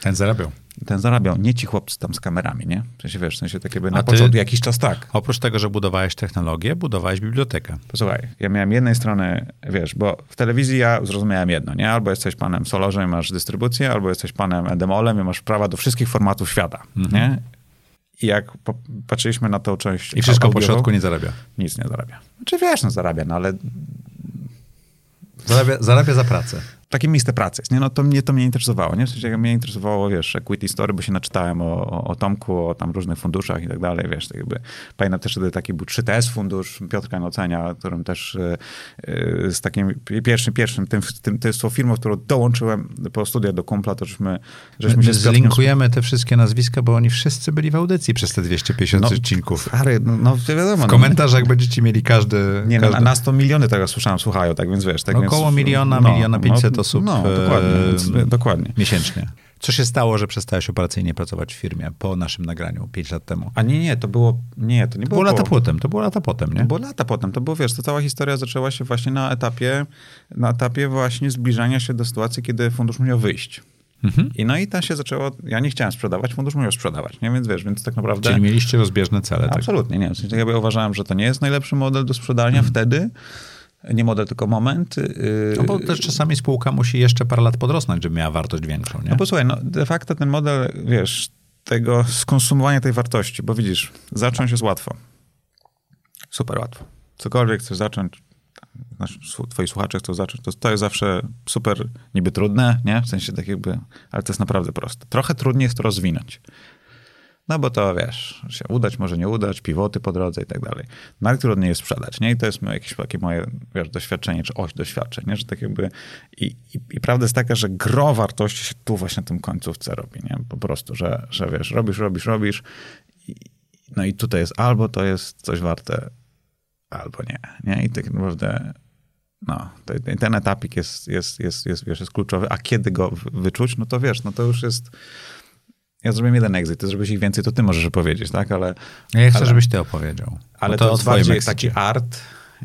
Ten zarabiał. ten zarabiał. Nie ci chłopcy tam z kamerami, nie? W sensie, wiesz, w sensie tak jakby na początku jakiś czas tak. Oprócz tego, że budowałeś technologię, budowałeś bibliotekę. Posłuchaj, ja miałem jednej strony, wiesz, bo w telewizji ja zrozumiałem jedno, nie? Albo jesteś panem Solorzem i masz dystrybucję, albo jesteś panem Endemolem i masz prawa do wszystkich formatów świata, nie? I jak patrzyliśmy na tą część. I wszystko po środku nie zarabia. nic nie zarabia. Czy wiesz, no zarabia, no ale Zarabia, zarabia za pracę. Takie miejsce pracy jest, nie? No to mnie to mnie interesowało, nie? W sensie mnie interesowało, wiesz, equity story, bo się naczytałem o, o, o Tomku, o tam różnych funduszach i tak dalej, wiesz, tak jakby pamiętam też wtedy taki był 3TS fundusz Piotrka Nocenia, którym też e, z takim pierwszym, pierwszym, tym, tym, to jest tą firmą, którą dołączyłem po studiach do kumpla, to żeśmy, żeśmy My się zlinkujemy te wszystkie nazwiska, bo oni wszyscy byli w audycji przez te 250 No, odcinków. Stary, no, no wiadomo. W no. komentarzach będziecie mieli każdy... Nie, no, każdy... na, na 100 miliony tego słyszałem, słuchają, tak więc wiesz. Tak No więc, około miliona, miliona pięćset osób, No, e, dokładnie, więc, dokładnie. Miesięcznie. Co się stało, że przestałeś operacyjnie pracować w firmie po naszym nagraniu 5 lat temu? A nie, nie, to było, nie, to nie To było, było lata po- potem, to było lata potem, nie? To było lata potem. To było, wiesz, to cała historia zaczęła się właśnie na etapie, na etapie właśnie zbliżania się do sytuacji, kiedy fundusz musiał wyjść. Mhm. I no i ta się zaczęło, ja nie chciałem sprzedawać, fundusz musiał sprzedawać, nie? Więc wiesz, więc tak naprawdę... Czyli mieliście rozbieżne cele. Tak? Absolutnie, nie. W sensie, ja uważałem, że to nie jest najlepszy model do sprzedania wtedy, nie model, tylko moment. No bo też czasami spółka musi jeszcze parę lat podrosnąć, żeby miała wartość większą, nie? No posłuchaj, no de facto ten model, wiesz, tego skonsumowania tej wartości, bo widzisz, zacząć jest łatwo. Super łatwo. Cokolwiek chcesz zacząć, twoi słuchacze chcą zacząć, to, to jest zawsze super niby trudne, nie? W sensie tak jakby, ale to jest naprawdę proste. Trochę trudniej jest to rozwinąć. No bo to wiesz, się udać, może nie udać, pivoty po drodze i tak dalej. Najtrudniej jest sprzedać, nie? I to jest jakieś takie moje wiesz, doświadczenie, czy oś doświadczeń, nie? Że tak jakby i, i, i prawda jest taka, że gro wartości się tu właśnie na tym końcówce robi, nie? Po prostu, że, że wiesz, robisz, robisz, robisz i, no i tutaj jest albo to jest coś warte, albo nie, nie? I tak naprawdę no, te- ten etapik jest, jest, jest, jest, wiesz, jest kluczowy, a kiedy go wyczuć, no to wiesz, no to już jest ja zrobiłem jeden exit, ty zrobiłeś ich więcej, to ty możesz powiedzieć, tak? Ale, Ja chcę, ale- żebyś ty opowiedział. ale to, to jest bardziej exicie. taki art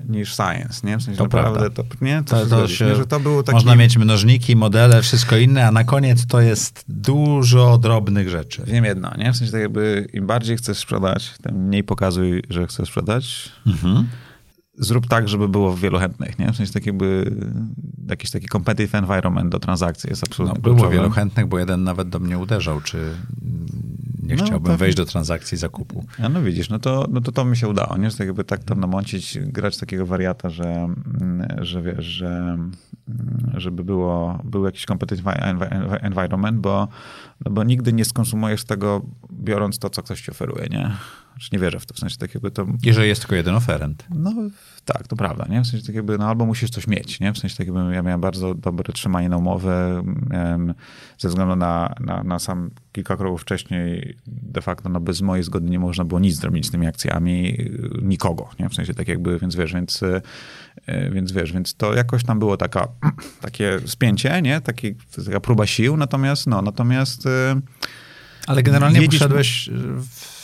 niż science, nie? W sensie To naprawdę prawda. to, nie? To, To, to się, nie? Że to był taki... Można mieć mnożniki, modele, wszystko inne, a na koniec to jest dużo drobnych rzeczy. Wiem jedno, nie? W sensie tak jakby im bardziej chcesz sprzedać, tym mniej pokazuj, że chcesz sprzedać. Mhm. Zrób tak, żeby było wielu chętnych, nie? W sensie tak jakby jakiś taki competitive environment do transakcji jest No, absolutnie było kluczowy. wielu chętnych, bo jeden nawet do mnie uderzał, czy nie No, chciałbym to- wejść do transakcji zakupu. A no widzisz, no to, no to to mi się udało, nie? Że tak jakby tak to namącić, grać takiego wariata, że, mm, że wiesz, że mm, żeby było, był jakiś competitive envi- envi- environment, bo, no bo nigdy nie skonsumujesz tego biorąc to, co ktoś ci oferuje, nie? Znaczy nie wierzę w to, w sensie tak jakby to... Jeżeli jest tylko jeden oferent. No tak, to prawda, nie? W sensie tak jakby, no albo musisz coś mieć, nie? W sensie tak jakby ja miałem bardzo dobre trzymanie na umowę, ze względu na, na, na sam kilka kroków wcześniej de facto no bez mojej zgody nie można było nic zrobić z tymi akcjami, nikogo, nie? W sensie tak jakby, więc wiesz, więc, e, więc wiesz, więc to jakoś tam było taka, takie spięcie, nie? Taki, taka próba sił, natomiast no, natomiast... E, Ale generalnie wiedzisz, poszedłeś w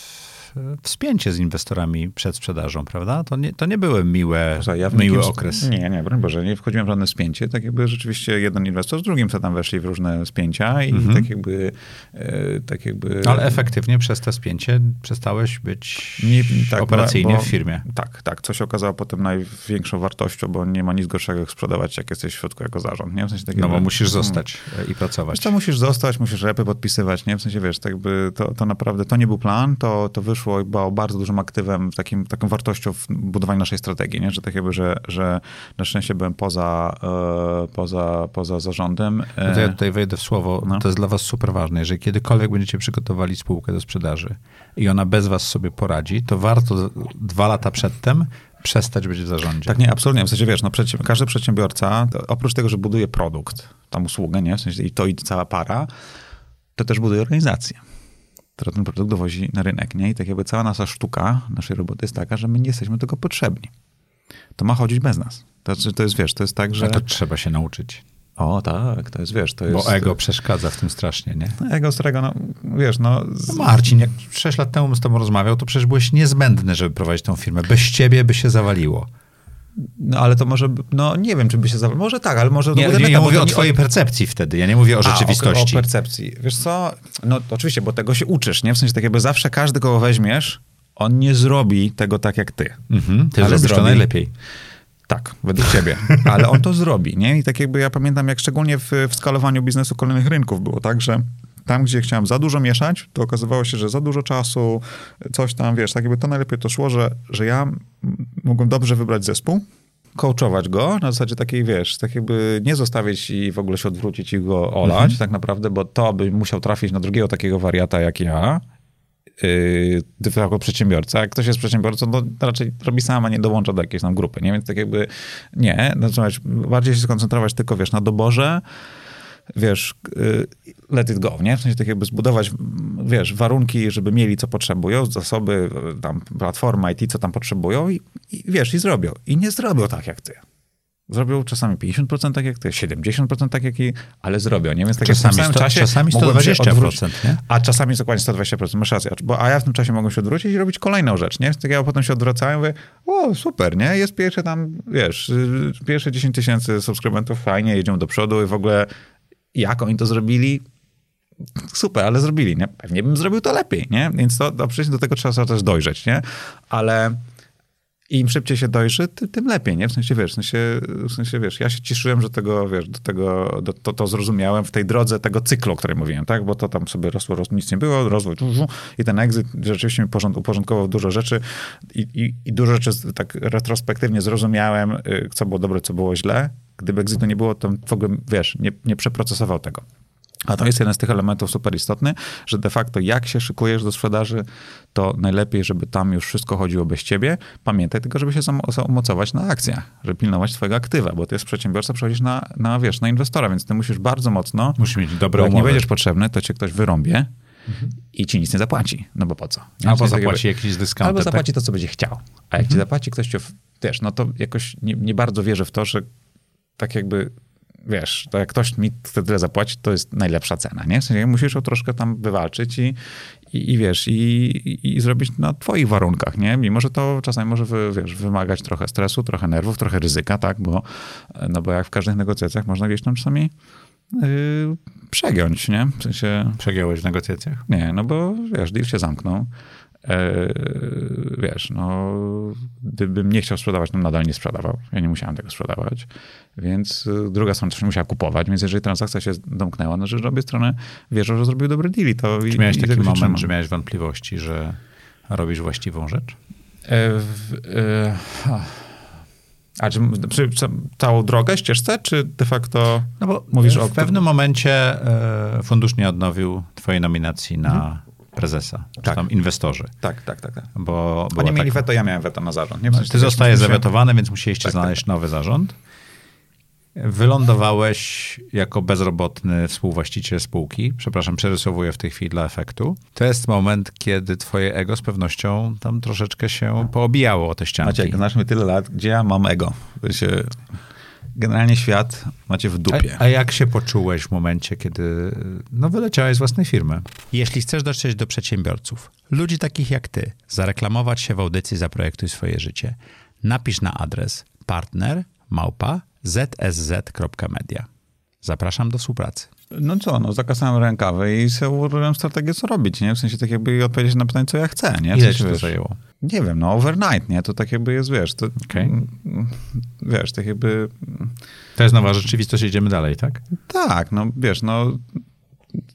wspięcie z inwestorami przed sprzedażą, prawda? To nie, to nie były miłe, ja miły okres. Nie, nie, broń Boże, nie wchodziłem w żadne spięcie. Tak jakby rzeczywiście jeden inwestor z drugim co tam weszli w różne spięcia i mhm. tak jakby... E, tak jakby... Ale efektywnie przez to spięcie przestałeś być nie, tak, operacyjnie bo, w firmie. Tak, tak. Co się okazało potem największą wartością, bo nie ma nic gorszego jak sprzedawać, jak jesteś w środku jako zarząd, nie? W sensie tak no bo musisz zostać hmm. i pracować. Co musisz zostać, musisz repy podpisywać, nie? W sensie, wiesz, tak jakby to, to naprawdę, to nie był plan, to, to wyszło wyszło chyba bardzo dużym aktywem, takim, taką wartością w budowaniu naszej strategii, nie? że tak jakby, że, że na szczęście byłem poza, e, poza, poza zarządem. No to ja tutaj wejdę w słowo, no. to jest dla was super ważne. Jeżeli kiedykolwiek będziecie przygotowali spółkę do sprzedaży i ona bez was sobie poradzi, to warto dwa lata przedtem przestać być w zarządzie. Tak, nie, absolutnie. W sensie, wiesz, no, każdy przedsiębiorca, oprócz tego, że buduje produkt, tam usługę, nie? W sensie i to i cała para, to też buduje organizację która ten produkt dowozi na rynek. Nie? I tak jakby cała nasza sztuka naszej roboty jest taka, że my nie jesteśmy tego potrzebni. To ma chodzić bez nas. To, znaczy, to jest, wiesz, to jest tak, że... A to trzeba się nauczyć. O, tak, to jest, wiesz, to jest... Bo ego przeszkadza w tym strasznie, nie? No, ego starego, no, wiesz, no... Z... no... Marcin, jak sześć lat temu z tobą rozmawiał, to przecież byłeś niezbędny, żeby prowadzić tą firmę. Bez ciebie by się zawaliło. No ale to może, no nie wiem, czy by się zawaliło. Może tak, ale może... Nie, nie, nie mówię o twojej percepcji wtedy, ja nie mówię o rzeczywistości. A, o, o percepcji. Wiesz co, no oczywiście, bo tego się uczysz, nie? W sensie tak jakby zawsze każdy, kogo weźmiesz, on nie zrobi tego tak jak ty. Mhm, ty ale zrobi to najlepiej. Tak, według ciebie. Ale on to zrobi, nie? I tak jakby ja pamiętam, jak szczególnie w, w skalowaniu biznesu kolejnych rynków było tak, że tam, gdzie chciałem za dużo mieszać, to okazywało się, że za dużo czasu, coś tam, wiesz, tak jakby to najlepiej to szło, że, że ja mogłem dobrze wybrać zespół, coachować go na zasadzie takiej, wiesz, tak jakby nie zostawić i w ogóle się odwrócić i go olać mhm. tak naprawdę, bo to by musiał trafić na drugiego takiego wariata jak ja, yy, jako przedsiębiorca. Jak ktoś jest przedsiębiorcą, to raczej robi sam, a nie dołącza do jakiejś tam grupy, nie? Więc tak jakby nie, znaczy bardziej się skoncentrować tylko, wiesz, na doborze, wiesz, y, let it go, nie? W sensie tak jakby zbudować, wiesz, warunki, żeby mieli co potrzebują, zasoby, tam platforma IT, co tam potrzebują i, i wiesz, i zrobią. I nie zrobią tak jak ty. Zrobią czasami 50% tak jak ty, 70% tak jak i, ale zrobią, nie? Więc tak czasami, w samym sto, czasie czasami 120%, nie? A czasami dokładnie 120%, masz rację. Bo, a ja w tym czasie mogę się odwrócić i robić kolejną rzecz, nie? Tak ja potem się odwracają i mówię, o, super, nie? Jest pierwsze tam, wiesz, pierwsze 10 tysięcy subskrybentów, fajnie, jedziemy do przodu i w ogóle jak oni to zrobili? Super, ale zrobili, nie? Pewnie bym zrobił to lepiej, nie? Więc to, to przecież do tego trzeba też dojrzeć, nie? Ale im szybciej się dojrzy, tym lepiej, nie? W sensie, wiesz, w sensie, w sensie, wiesz, ja się cieszyłem, że tego, wiesz, do tego, do, to, to zrozumiałem w tej drodze tego cyklu, o którym mówiłem, tak? Bo to tam sobie rosło, rosło nic nie było, rozwój i ten exit rzeczywiście mi uporządkował dużo rzeczy i, i, i dużo rzeczy tak retrospektywnie zrozumiałem, y, co było dobre, co było źle. Gdyby exitu nie było, to w ogóle, wiesz, nie, nie przeprocesował tego. A to jest jeden z tych elementów super istotny, że de facto jak się szykujesz do sprzedaży, to najlepiej, żeby tam już wszystko chodziło bez ciebie. Pamiętaj tylko, żeby się zamocować na akcjach, żeby pilnować twojego aktywa, bo ty jest przedsiębiorca, przechodzisz na, na, wiesz, na inwestora, więc ty musisz bardzo mocno... Musisz mieć dobre Jak nie będziesz potrzebny, to cię ktoś wyrąbie mhm. i ci nic nie zapłaci. No bo po co? Albo zapłaci jakieś dyskont. Albo zapłaci tak? to, co będzie chciał. A jak mhm. ci zapłaci ktoś, wiesz, no to jakoś nie, nie bardzo wierzę w to, że tak jakby wiesz, to jak ktoś mi tyle zapłaci, to jest najlepsza cena, nie? W sensie musisz ją troszkę tam wywalczyć i, i, i wiesz, i, i, i, zrobić na twoich warunkach, nie? Mimo, że to czasami może, wy, wiesz, wymagać trochę stresu, trochę nerwów, trochę ryzyka, tak? Bo, no bo jak w każdych negocjacjach można gdzieś tam czasami yy, przegiąć, nie? W sensie... Przegiąłeś w negocjacjach? Nie, no bo wiesz, deal się zamknął. E, wiesz, no, gdybym nie chciał sprzedawać, to nadal nie sprzedawał. Ja nie musiałem tego sprzedawać. Więc y, druga strona też musiała kupować, więc jeżeli transakcja się domknęła, no, że obie strony wierzą, że zrobił dobry deal. To Czy miałeś i, taki moment, że miałeś wątpliwości, że robisz właściwą rzecz? E, w, e, a czy, całą drogę, ścieżce, czy de facto no bo mówisz w o... W pewnym momencie e, fundusz nie odnowił twojej nominacji na mhm prezesa, czy Tak. tam inwestorzy. Tak, tak, tak. tak. Bo Oni mieli taka- weto, ja miałem weto na zarząd. Nie? W sensie, Ty zostajesz sensie- zawetowany, więc musieliście Tak, tak, znaleźć nowy zarząd. Wylądowałeś jako bezrobotny współwłaściciel spółki. Przepraszam, przerysowuję w tej chwili dla efektu. To jest moment, kiedy twoje ego z pewnością tam troszeczkę się poobijało o te ścianki. Maciek, znasz mnie tyle lat, gdzie ja mam ego. Generalnie świat macie w dupie. A, a jak się poczułeś w momencie, kiedy no, wyleciałeś z własnej firmy? Jeśli chcesz dotrzeć do przedsiębiorców, ludzi takich jak ty, zareklamować się w audycji Zaprojektuj swoje życie, napisz na adres partner małpa zsz.media. Zapraszam do współpracy. No co, no zakasałem rękawy i sobie ułożyłem strategię, co robić, nie? W sensie tak jakby odpowiedzieć na pytanie, co ja chcę, nie? Ile ci to zajęło? Nie wiem, no overnight, nie? To tak jakby jest, wiesz, to, mm, wiesz, tak jakby, To jest nowa rzeczywistość, idziemy dalej, tak? tak, no wiesz, no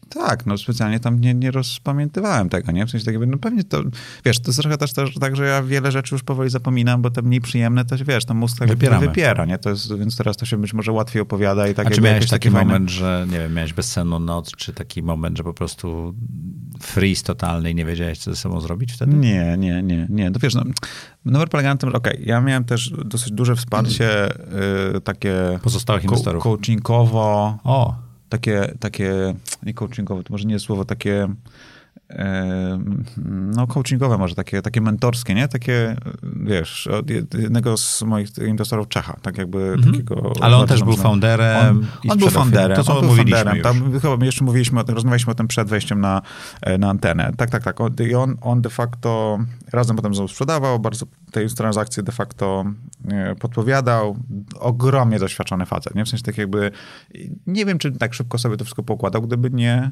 tak, no specjalnie tam nie, nie rozpamiętywałem tego, nie? W sensie tak jakby, no pewnie to, wiesz, to jest trochę też, też tak, że ja wiele rzeczy już powoli zapominam, bo te mniej przyjemne też, wiesz, to mózg tak Wypieramy. wypiera, nie? To jest, więc teraz to się być może łatwiej opowiada i tak A czy miałeś taki fajne- moment, że nie wiem, miałeś bezsenną noc, czy taki moment, że po prostu freeze totalny i nie wiedziałeś, co ze sobą zrobić wtedy? Nie, nie, nie, nie. No wiesz, no, numer polega na tym, że okej, ja miałem też dosyć duże wsparcie y, takie Pozostałych inwestorów. coachingowo, O, takie, takie, nie coachingowo, to może nie jest słowo, takie no coachingowe może, takie, takie mentorskie, nie? Takie, wiesz, od jednego z moich inwestorów Czecha, tak jakby takiego... Mhm. ale on też był founderem On, on był founderem, To, co on mówiliśmy founderem. już. Tam, chyba jeszcze mówiliśmy, o tym, rozmawialiśmy o tym przed wejściem na, e, na antenę. Tak, tak, tak. I on, on de facto razem potem znowu sprzedawał, bardzo tej transakcje de facto e, podpowiadał. Ogromnie doświadczony facet, nie? W sensie tak jakby, nie wiem, czy tak szybko sobie to wszystko pokładał, gdyby nie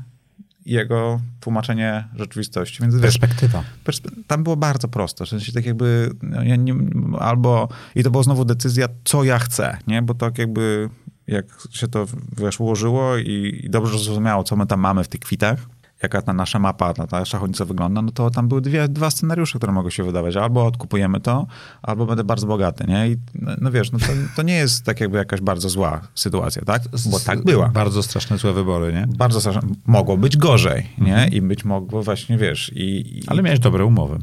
jego tłumaczenie rzeczywistości. Więc wiesz, Perspektywa. perspe- tam było bardzo prosto. W sensie tak jakby no, ja nie, albo i to była znowu decyzja, co ja chcę, nie? Bo tak jakby jak się to wiesz, ułożyło i, i dobrze zrozumiało, co my tam mamy w tych kwitach, jaka ta nasza mapa, ta, ta szachownica wygląda, no to tam były dwie, dwa scenariusze, które mogą się wydawać. Albo odkupujemy to, albo będę bardzo bogaty, nie? I no, no wiesz, no to, to nie jest tak jakby jakaś bardzo zła sytuacja, tak? Bo tak była. Bardzo straszne, złe wybory, nie? Bardzo strasznie. Mogło być gorzej, nie? I być mogło właśnie, wiesz, i... i Ale miałeś dobre umowy.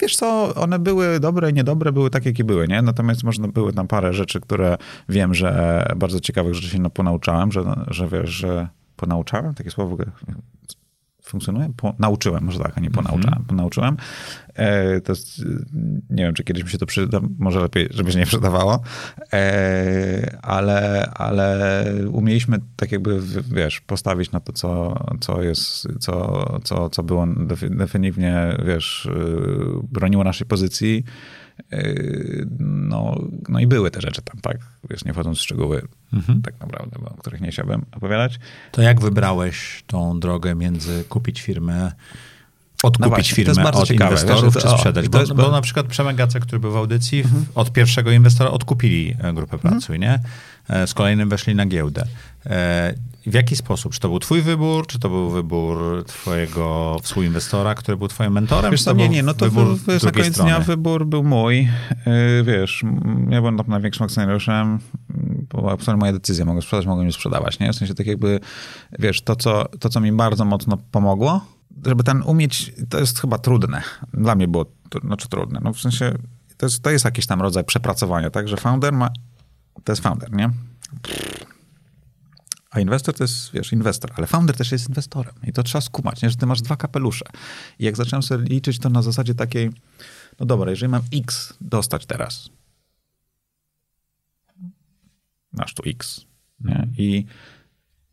Wiesz co, one były dobre i niedobre, były takie, jakie były, nie? Natomiast można były tam parę rzeczy, które wiem, że bardzo ciekawych rzeczy się ponauczałem, że, że wiesz, że ponauczałem, takie słowo funkcjonuje? Po, nauczyłem, może tak, a nie ponauczałem, ponauczyłem. E, to jest, nie wiem, czy kiedyś mi się to przyda, może lepiej, żeby się nie przydawało, e, ale, ale umieliśmy tak jakby, wiesz, postawić na to, co, co jest, co, co, co było defi- definitywnie, wiesz, yy, broniło naszej pozycji. Yy, No, no i były te rzeczy tam, tak? Wiesz, nie wchodząc w szczegóły tak naprawdę, o których nie chciałbym opowiadać. To jak wybrałeś tą drogę między kupić firmę, odkupić No właśnie, to firmę jest bardzo od ciekawe, inwestorów, wiesz, czy to- sprzedać? to Bo, jest bo na przykład Przemek Gacek, który był w audycji, w- od pierwszego inwestora odkupili e, grupę Pracuj, nie? E, Z kolejnym weszli na giełdę. E, W jaki sposób? Czy to był twój wybór, czy to był wybór twojego współinwestora, który był twoim mentorem? Wiesz to nie, nie, no to wybór wiesz, na koniec strony? dnia wybór był mój. Wiesz, ja byłem tam największym akcjonariuszem, była absolutnie moja decyzja, mogę sprzedać, mogę nie sprzedawać, nie? W sensie tak jakby, wiesz, to co, to, co mi bardzo mocno pomogło, żeby ten umieć, to jest chyba trudne. Dla mnie było, to, znaczy trudne, no w sensie, to jest, to jest jakiś tam rodzaj przepracowania, tak, że founder ma, to jest founder, nie? A inwestor to jest, wiesz, inwestor, ale founder też jest inwestorem. I to trzeba skumać, nie? że ty masz dwa kapelusze. I jak zacząłem sobie liczyć to na zasadzie takiej, no dobra, jeżeli mam X dostać teraz, masz tu X, nie? I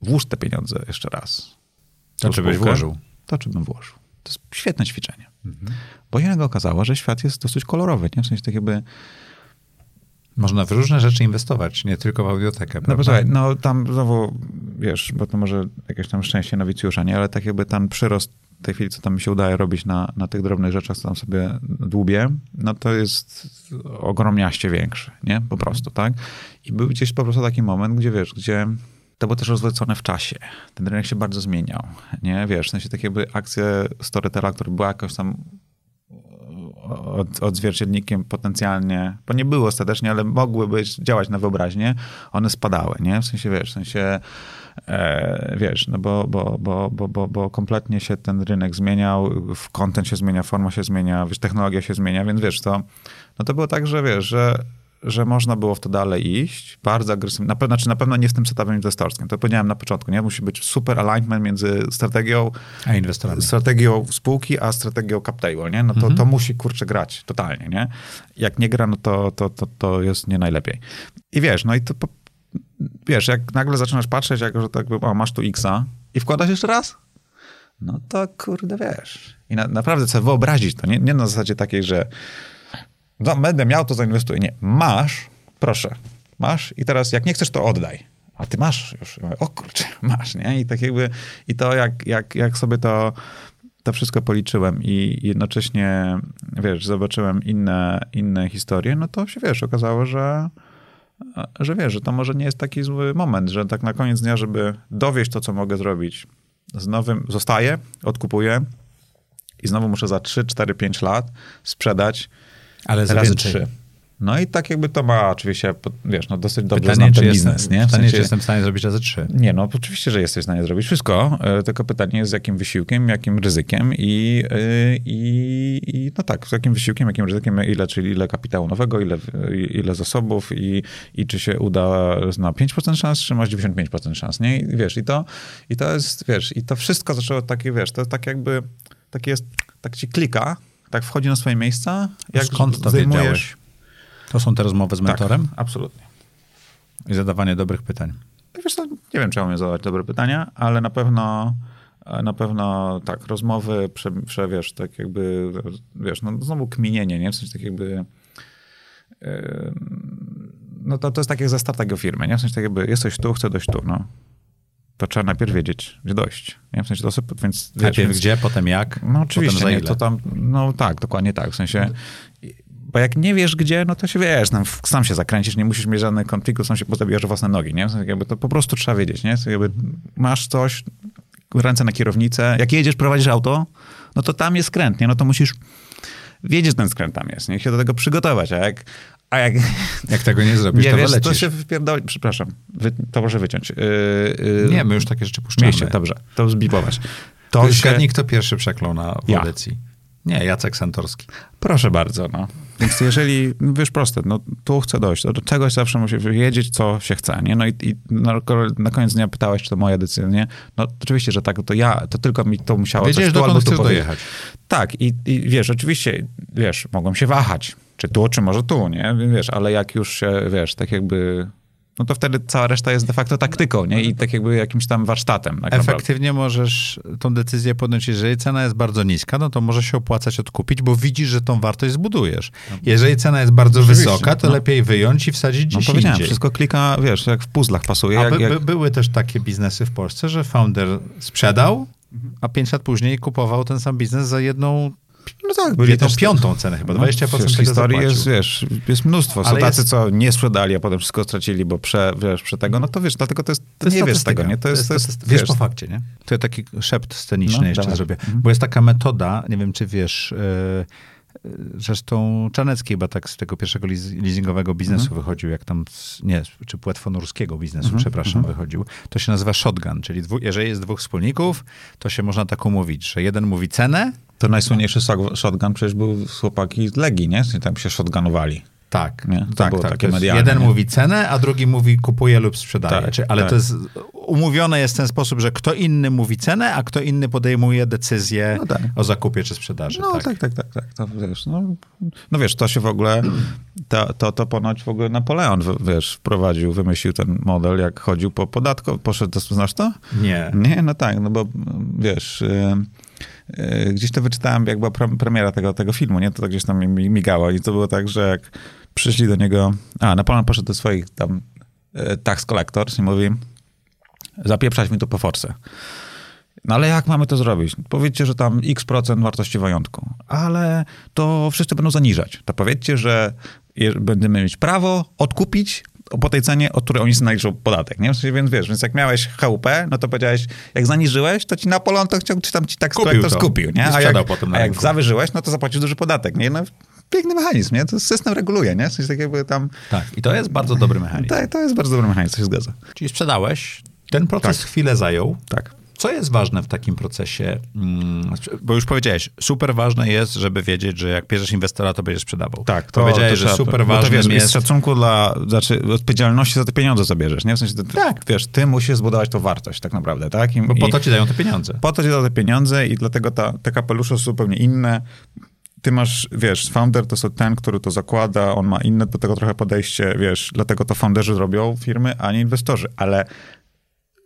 włóż te pieniądze jeszcze raz. To w czy byś włożył? To czy bym włożył. To jest świetne ćwiczenie. Bo się nagle okazało, że świat jest dosyć kolorowy, nie? W sensie tak jakby, Można w różne rzeczy inwestować, nie tylko w audiotekę, No prawda? posłuchaj, no tam znowu, wiesz, bo to może jakieś tam szczęście nowicjusza, nie? Ale tak jakby ten przyrost w tej chwili, co tam mi się udaje robić na, na tych drobnych rzeczach, co tam sobie dłubię, no to jest ogromniaście większy, nie? Po prostu, tak? I był gdzieś po prostu taki moment, gdzie wiesz, gdzie to było też rozwlecone w czasie. Ten rynek się bardzo zmieniał, nie? Wiesz, w sensie tak jakby akcje Storytela, która była jakoś tam od, odzwierciednikiem potencjalnie, bo nie było ostatecznie, ale mogły być, działać na wyobraźnię, one spadały, nie? W sensie, wiesz, w sensie E, wiesz, no bo, bo, bo, bo, bo, bo kompletnie się ten rynek zmieniał, w content się zmienia, forma się zmienia, wiesz, technologia się zmienia, więc wiesz, to, no to było tak, że wiesz, że że można było w to dalej iść, bardzo agresywnie, na pewno, znaczy na pewno nie w tym setupie inwestorskim, to powiedziałem na początku, nie? Musi być super alignment między strategią, a inwestorami. strategią spółki, a strategią cap table, nie? No to, mhm. to musi, kurczę, grać totalnie, nie? Jak nie gra, no to, to, to, to jest nie najlepiej. I wiesz, no i to wiesz, jak nagle zaczynasz patrzeć, jak, że tak, o, masz tu X-a i wkładasz jeszcze raz, no to kurde, wiesz. I na, naprawdę chcę wyobrazić to, nie, nie na zasadzie takiej, że no, będę miał, to zainwestuję. Nie, masz, proszę, masz i teraz jak nie chcesz, to oddaj. A ty masz już, o kurczę, masz, nie? I tak jakby, i to jak, jak, jak sobie to, to wszystko policzyłem i jednocześnie, wiesz, zobaczyłem inne, inne historie, no to się, wiesz, okazało, że że wiesz, że to może nie jest taki zły moment, że tak na koniec dnia, żeby dowieść to, co mogę zrobić, z nowym zostaję, odkupuję i znowu muszę za 3, 4, 5 lat sprzedać ale razy 3. No i tak jakby to ma oczywiście, wiesz, no dosyć dobrze pytanie, znam ten czy biznes, jestem, nie? W pytanie, sensie, czy jestem w stanie zrobić razy trzy. Nie, no oczywiście, że jesteś w stanie zrobić wszystko, e, tylko pytanie jest z jakim wysiłkiem, jakim ryzykiem i, e, i, i no tak, z jakim wysiłkiem, jakim ryzykiem, ile, czyli ile kapitału nowego, ile, ile zasobów i, i czy się uda na 5% szans, czy masz 95% szans, nie? I wiesz, i to, i to jest, wiesz, i to wszystko zaczęło takie, wiesz, to tak jakby, tak jest, tak ci klika, tak wchodzi na swoje miejsca. Jak Skąd to zdejmujesz, wiedziałeś? To są te rozmowy z tak, mentorem? Tak, absolutnie. I zadawanie dobrych pytań. Wiesz co, nie wiem, czy mam zadawać dobre pytania, ale na pewno na pewno tak, rozmowy, prze, prze, wiesz, tak jakby, wiesz, no znowu kminienie, nie? W sensie tak jakby yy, no to, to jest tak jak ze startego firmy, nie? W sensie tak jakby jesteś tu, chcę dojść tu, no. To trzeba najpierw wiedzieć, gdzie dojść. Nie? W sensie sobie, więc, wiesz, najpierw więc, gdzie, potem jak, No oczywiście, potem nie, to tam, no tak, dokładnie tak. W sensie bo jak nie wiesz gdzie, no to się wiesz, tam sam się zakręcisz, nie musisz mieć żadnych konfliktów, sam się pozabierz własne nogi, nie? Jakby to po prostu trzeba wiedzieć, nie? Jakby masz coś, ręce na kierownicę, jak jedziesz, prowadzisz auto, no to tam jest skręt, nie? No to musisz wiedzieć, ten skręt tam jest, nie? się do tego przygotować, a jak... A jak, jak tego nie zrobisz, nie to wiesz, to się wypierdoli... Przepraszam, wy, to może wyciąć. Yy, yy, nie, my już takie rzeczy puszczamy. Mieście, dobrze, to zbipować. To, to się... kto pierwszy przeklął na w ja. Nie, Jacek Santorski. Proszę bardzo, no. Więc jeżeli, wiesz proste, no tu chcę dojść, do czegoś zawsze musi wiedzieć, co się chce, nie? No i, i na, na, koniec dnia pytałeś, czy to moja decyzja, nie? No oczywiście, że tak, to ja, to tylko mi to musiało Wiedziesz, coś tu albo tu dojechać. Tak i, i wiesz, oczywiście, wiesz, mogłem się wahać, czy tu, czy może tu, nie? Wiesz, ale jak już się, wiesz, tak jakby no to wtedy cała reszta jest de facto taktyką, nie? I tak jakby jakimś tam warsztatem. Tak Efektywnie możesz tą decyzję podjąć, jeżeli cena jest bardzo niska, no to może się opłacać odkupić, bo widzisz, że tą wartość zbudujesz. Jeżeli cena jest bardzo Oczywiście, wysoka, to no. lepiej wyjąć i wsadzić gdzieś no, powiedziałem, indziej. wszystko klika, wiesz, jak w puzzlach pasuje. Jak, by, jak... były też takie biznesy w Polsce, że founder sprzedał, a pięć lat później kupował ten sam biznes za jedną no tak, byli tą piątą cenę chyba, 20% no, wiesz, historii jest, wiesz, jest mnóstwo. Są Ale tacy, jest... co nie sprzedali, a potem wszystko stracili, bo prze, wiesz, prze tego, no to wiesz, dlatego to jest, to jest nie wiesz tego, nie? To jest, to jest, to jest wiesz, wiesz, po fakcie, nie? To ja taki szept sceniczny no, jeszcze zrobię, mhm. bo jest taka metoda, nie wiem, czy wiesz, yy, Zresztą Czanecki chyba tak z tego pierwszego leasingowego biznesu mhm. wychodził, jak tam, z, nie, czy płetwonurskiego biznesu, mhm. przepraszam, mhm. wychodził. To się nazywa shotgun, czyli dwu, jeżeli jest dwóch wspólników, to się można tak umówić, że jeden mówi cenę, to najsłynniejszy shotgun przecież był z chłopaki z Legii, nie? Tam się shotgunowali. Tak, nie? To tak, tak. takie medialne. Jeden nie? mówi cenę, a drugi mówi kupuje lub sprzedaje. Tak, ale tak. to jest umówione jest w ten sposób, że kto inny mówi cenę, a kto inny podejmuje decyzję no tak. o zakupie czy sprzedaży. No tak, tak, tak. tak, tak. To, wiesz, no, no wiesz, to się w ogóle, to, to, to ponoć w ogóle Napoleon, wiesz, wprowadził, wymyślił ten model, jak chodził po podatku. Poszedł, to, znasz to? Nie. Nie, no tak, no bo wiesz... Yy, gdzieś to wyczytałem, jak była premiera tego, tego filmu, nie? To, to gdzieś tam mi migało i to było tak, że jak przyszli do niego, a Napoleon poszedł do swoich tam e, tax collectors i mówi, zapieprzać mi to po force. No ale jak mamy to zrobić? Powiedzcie, że tam x procent wartości majątku, ale to wszyscy będą zaniżać. To powiedzcie, że będziemy mieć prawo odkupić po tej cenie, od której oni naliczą podatek, nie? W sensie, więc wiesz, więc jak miałeś HUP, no to powiedziałeś, jak zaniżyłeś, to ci Napoleon to chciał, czy tam ci tak Kupił to skupił, nie? A jak, potem na a jak zawyżyłeś, no to zapłacisz duży podatek, nie? No, piękny mechanizm, nie? To system reguluje, nie? W sensie tak jakby tam... Tak, i to jest bardzo dobry mechanizm. To, to jest bardzo dobry mechanizm, to się zgadza. Czyli sprzedałeś, ten proces Tak. chwilę zajął. Tak. Co jest ważne w takim procesie? Mm, Bo już powiedziałeś, super ważne jest, żeby wiedzieć, że jak bierzesz inwestora, to będziesz sprzedawał. Tak, to, powiedziałeś, to że trzeba- super bo to ważne wiesz, jest... z szacunku dla, znaczy odpowiedzialności za te pieniądze zabierzesz, nie? W sensie, to, Tak. wiesz, ty musisz zbudować tą wartość tak naprawdę, tak? I, Bo po to ci dają te pieniądze. po to ci da te pieniądze i dlatego ta, te kapelusze są zupełnie inne. Ty masz, wiesz, founder to są ten, który to zakłada, on ma inne do tego trochę podejście, wiesz, dlatego to founderzy robią firmy, a nie inwestorzy, ale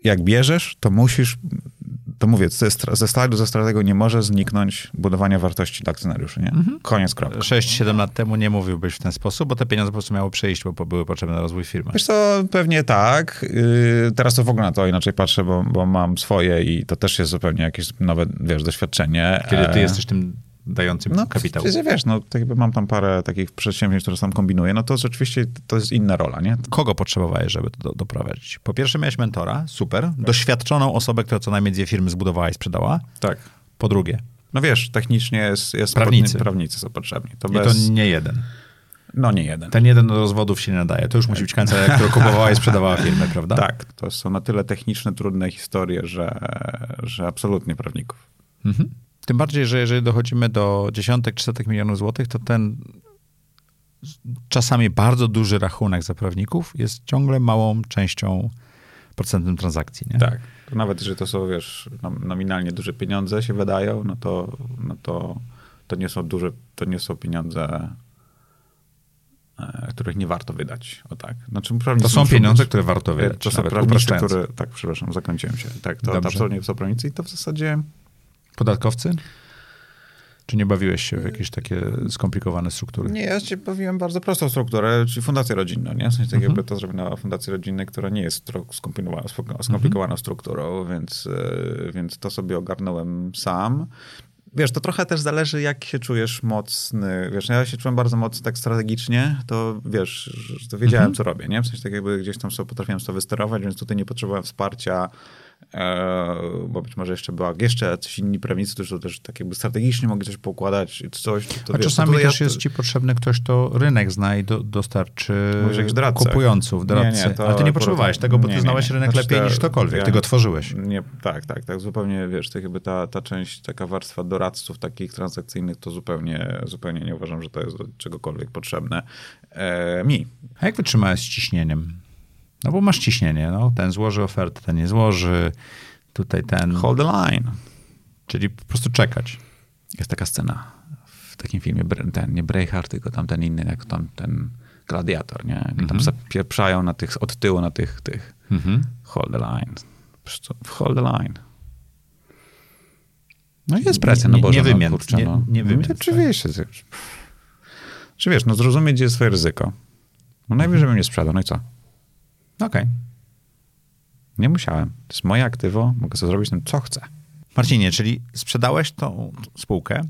jak bierzesz, to musisz, to mówię, ze, ze slajdu, ze strategii nie może zniknąć budowania wartości dla akcjonariuszy, nie? Koniec, kropka. 6-7 lat temu nie mówiłbyś w ten sposób, bo te pieniądze po prostu miały przejść, bo były potrzebne na rozwój firmy. Wiesz co, pewnie tak. Yy, Teraz to w ogóle na to inaczej patrzę, bo, bo mam swoje i to też jest zupełnie jakieś nowe, wiesz, doświadczenie. Kiedy ty E, jesteś tym dającym No, kapitał. przecież wiesz, no, tak jakby mam tam parę takich przedsięwzięć, które sam kombinuję, no to rzeczywiście to jest inna rola, nie? Kogo potrzebowałeś, żeby to do, doprowadzić? Po pierwsze miałeś mentora, super. Doświadczoną osobę, która co najmniej dwie firmy zbudowała i sprzedała. Tak. Po drugie, No wiesz, technicznie jest, jest Prawnicy. prawnicy są potrzebni. To i bez, to nie jeden. No nie jeden. Ten jeden do rozwodów się nie nadaje. To już musi być kancelaria, która kupowała i sprzedawała firmy, prawda? Tak, to są na tyle techniczne, trudne historie, że, że absolutnie prawników. Mhm. Tym bardziej, że jeżeli dochodzimy do dziesiątek czy setek milionów złotych, to ten czasami bardzo duży rachunek za prawników jest ciągle małą częścią procentem transakcji. Nie? Tak. Nawet jeżeli to są, wiesz, nom- nominalnie duże pieniądze się wydają, no to, no to, to nie są duże, to nie są pieniądze, e, których nie warto wydać. O tak. Znaczy, To są pieniądze, być- które warto E, wydać. To są prawnicy, które... Tak, przepraszam, zakręciłem się. Tak, to, to absolutnie są prawnicy i to w zasadzie... Podatkowcy? Czy nie bawiłeś się w jakieś takie skomplikowane struktury? Nie, ja ci powiem bardzo prostą strukturę, czyli fundację rodzinną, nie? W sensie tak Mhm. jakby to zrobiona fundacja rodzinna, która nie jest tro- skomplikowana, skomplikowaną strukturą, więc, e, więc to sobie ogarnąłem sam. Wiesz, to trochę też zależy, jak się czujesz mocny. Wiesz, ja się czułem bardzo mocno tak strategicznie, to wiesz, to wiedziałem, co robię, nie? W sensie tak jakby gdzieś tam sobie potrafiłem to wysterować, więc tutaj nie potrzebowałem wsparcia, bo być może jeszcze była jeszcze coś inni prawnicy, którzy to też tak jakby strategicznie mogli coś poukładać, czy coś. To, A wiesz, czasami tutaj ja też jest ci potrzebny ktoś, kto rynek zna i do, dostarczy kupująców, doradcy. Nie, nie, to Ale ty nie potrzebowałeś tego, bo nie, ty znałeś rynek Znaczy, lepiej niż ktokolwiek. ja- Ty go tworzyłeś. Nie, tak, tak, tak. Zupełnie, wiesz, to jakby ta, ta część, taka warstwa doradców takich transakcyjnych, to zupełnie, zupełnie nie uważam, że to jest do czegokolwiek potrzebne e, mi. A jak wytrzymałeś z ciśnieniem? No bo masz ciśnienie, no. Ten złoży ofertę, ten nie złoży, tutaj ten... Hold the line. Czyli po prostu czekać. Jest taka scena w takim filmie, ten, nie Braveheart, tylko tam ten inny, jak tam ten gladiator, nie? Jak Mhm. Tam zapieprzają na tych, od tyłu na tych, tych Mhm. hold the line. Hold the line. No jest presja, no Nie- Boże, nie no, kurczę, nie- no. nie. Oczywiście. Czy wiesz, no zrozumieć, gdzie jest swoje ryzyko. No najwyżej bym nie sprzedał, no i co? Okej. Nie musiałem. To jest moje aktywo, mogę sobie zrobić z tym, co chcę. Marcinie, czyli sprzedałeś tą spółkę,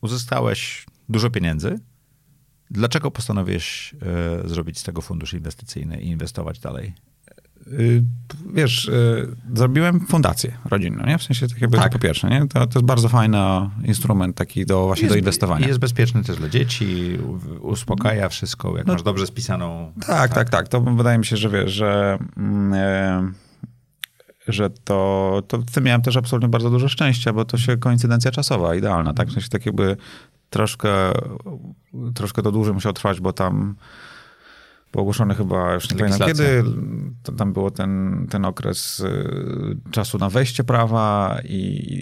uzyskałeś dużo pieniędzy. Dlaczego postanowiłeś e, zrobić z tego fundusz inwestycyjny i inwestować dalej? Y, Wiesz, y, zrobiłem fundację rodzinną, nie? W sensie tak jakby Tak. po pierwsze, nie? To, to jest bardzo fajny instrument taki do właśnie do inwestowania. Jest bezpieczny też dla dzieci, uspokaja wszystko, jak No- masz dobrze spisaną... Tak, tak, tak. To wydaje mi się, że wiesz, że, mm, e, że to, to w tym miałem też absolutnie bardzo dużo szczęścia, bo to się koincydencja czasowa, idealna, tak? W sensie tak jakby troszkę, troszkę to dłużej musiał trwać, bo tam było ogłoszone chyba, już nie pamiętam kiedy, to tam było ten, ten okres y, czasu na wejście prawa, i,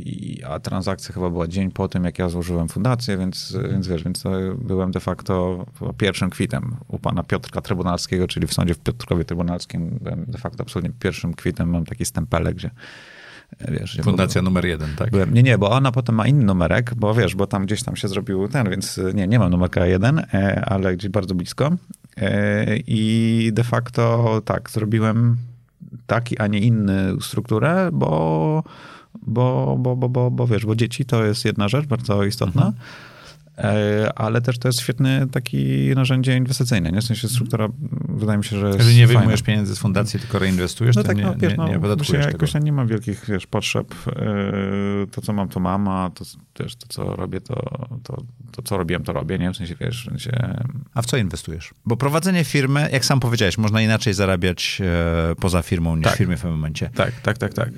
i, a transakcja chyba była dzień po tym, jak ja złożyłem fundację, więc, więc wiesz, więc byłem de facto pierwszym kwitem u pana Piotrka Trybunalskiego, czyli w sądzie w Piotrkowie Trybunalskim byłem de facto absolutnie pierwszym kwitem, mam taki stempelek, gdzie wiesz... gdzie Fundacja numer jeden, tak? Byłem, nie, nie, bo ona potem ma inny numerek, bo wiesz, bo tam gdzieś tam się zrobił ten, więc nie, nie mam numerka jeden, e, ale gdzieś bardzo blisko. E, I de facto tak, zrobiłem taki, a nie inny strukturę, bo, bo, bo, bo, bo, bo wiesz, bo dzieci to jest jedna rzecz bardzo istotna. E, Ale też to jest świetne takie narzędzie inwestycyjne. Nie? W sensie struktura wydaje mi się, że Jeżeli nie wyjmujesz pieniędzy z fundacji, tylko reinwestujesz, No to tak, nie, no, wiesz, nie, no, nie wiesz, wydatkujesz ja tego. jakoś nie mam wielkich, wiesz, potrzeb. Yy, To, co mam, to mam, a to, wiesz, to, co robię, to, to, to, co robiłem, to robię, nie? W sensie, wiesz, w sensie... A w co inwestujesz? Bo prowadzenie firmy, jak sam powiedziałeś, można inaczej zarabiać e, poza firmą niż Tak. w firmie w tym momencie. Tak, tak, tak, tak.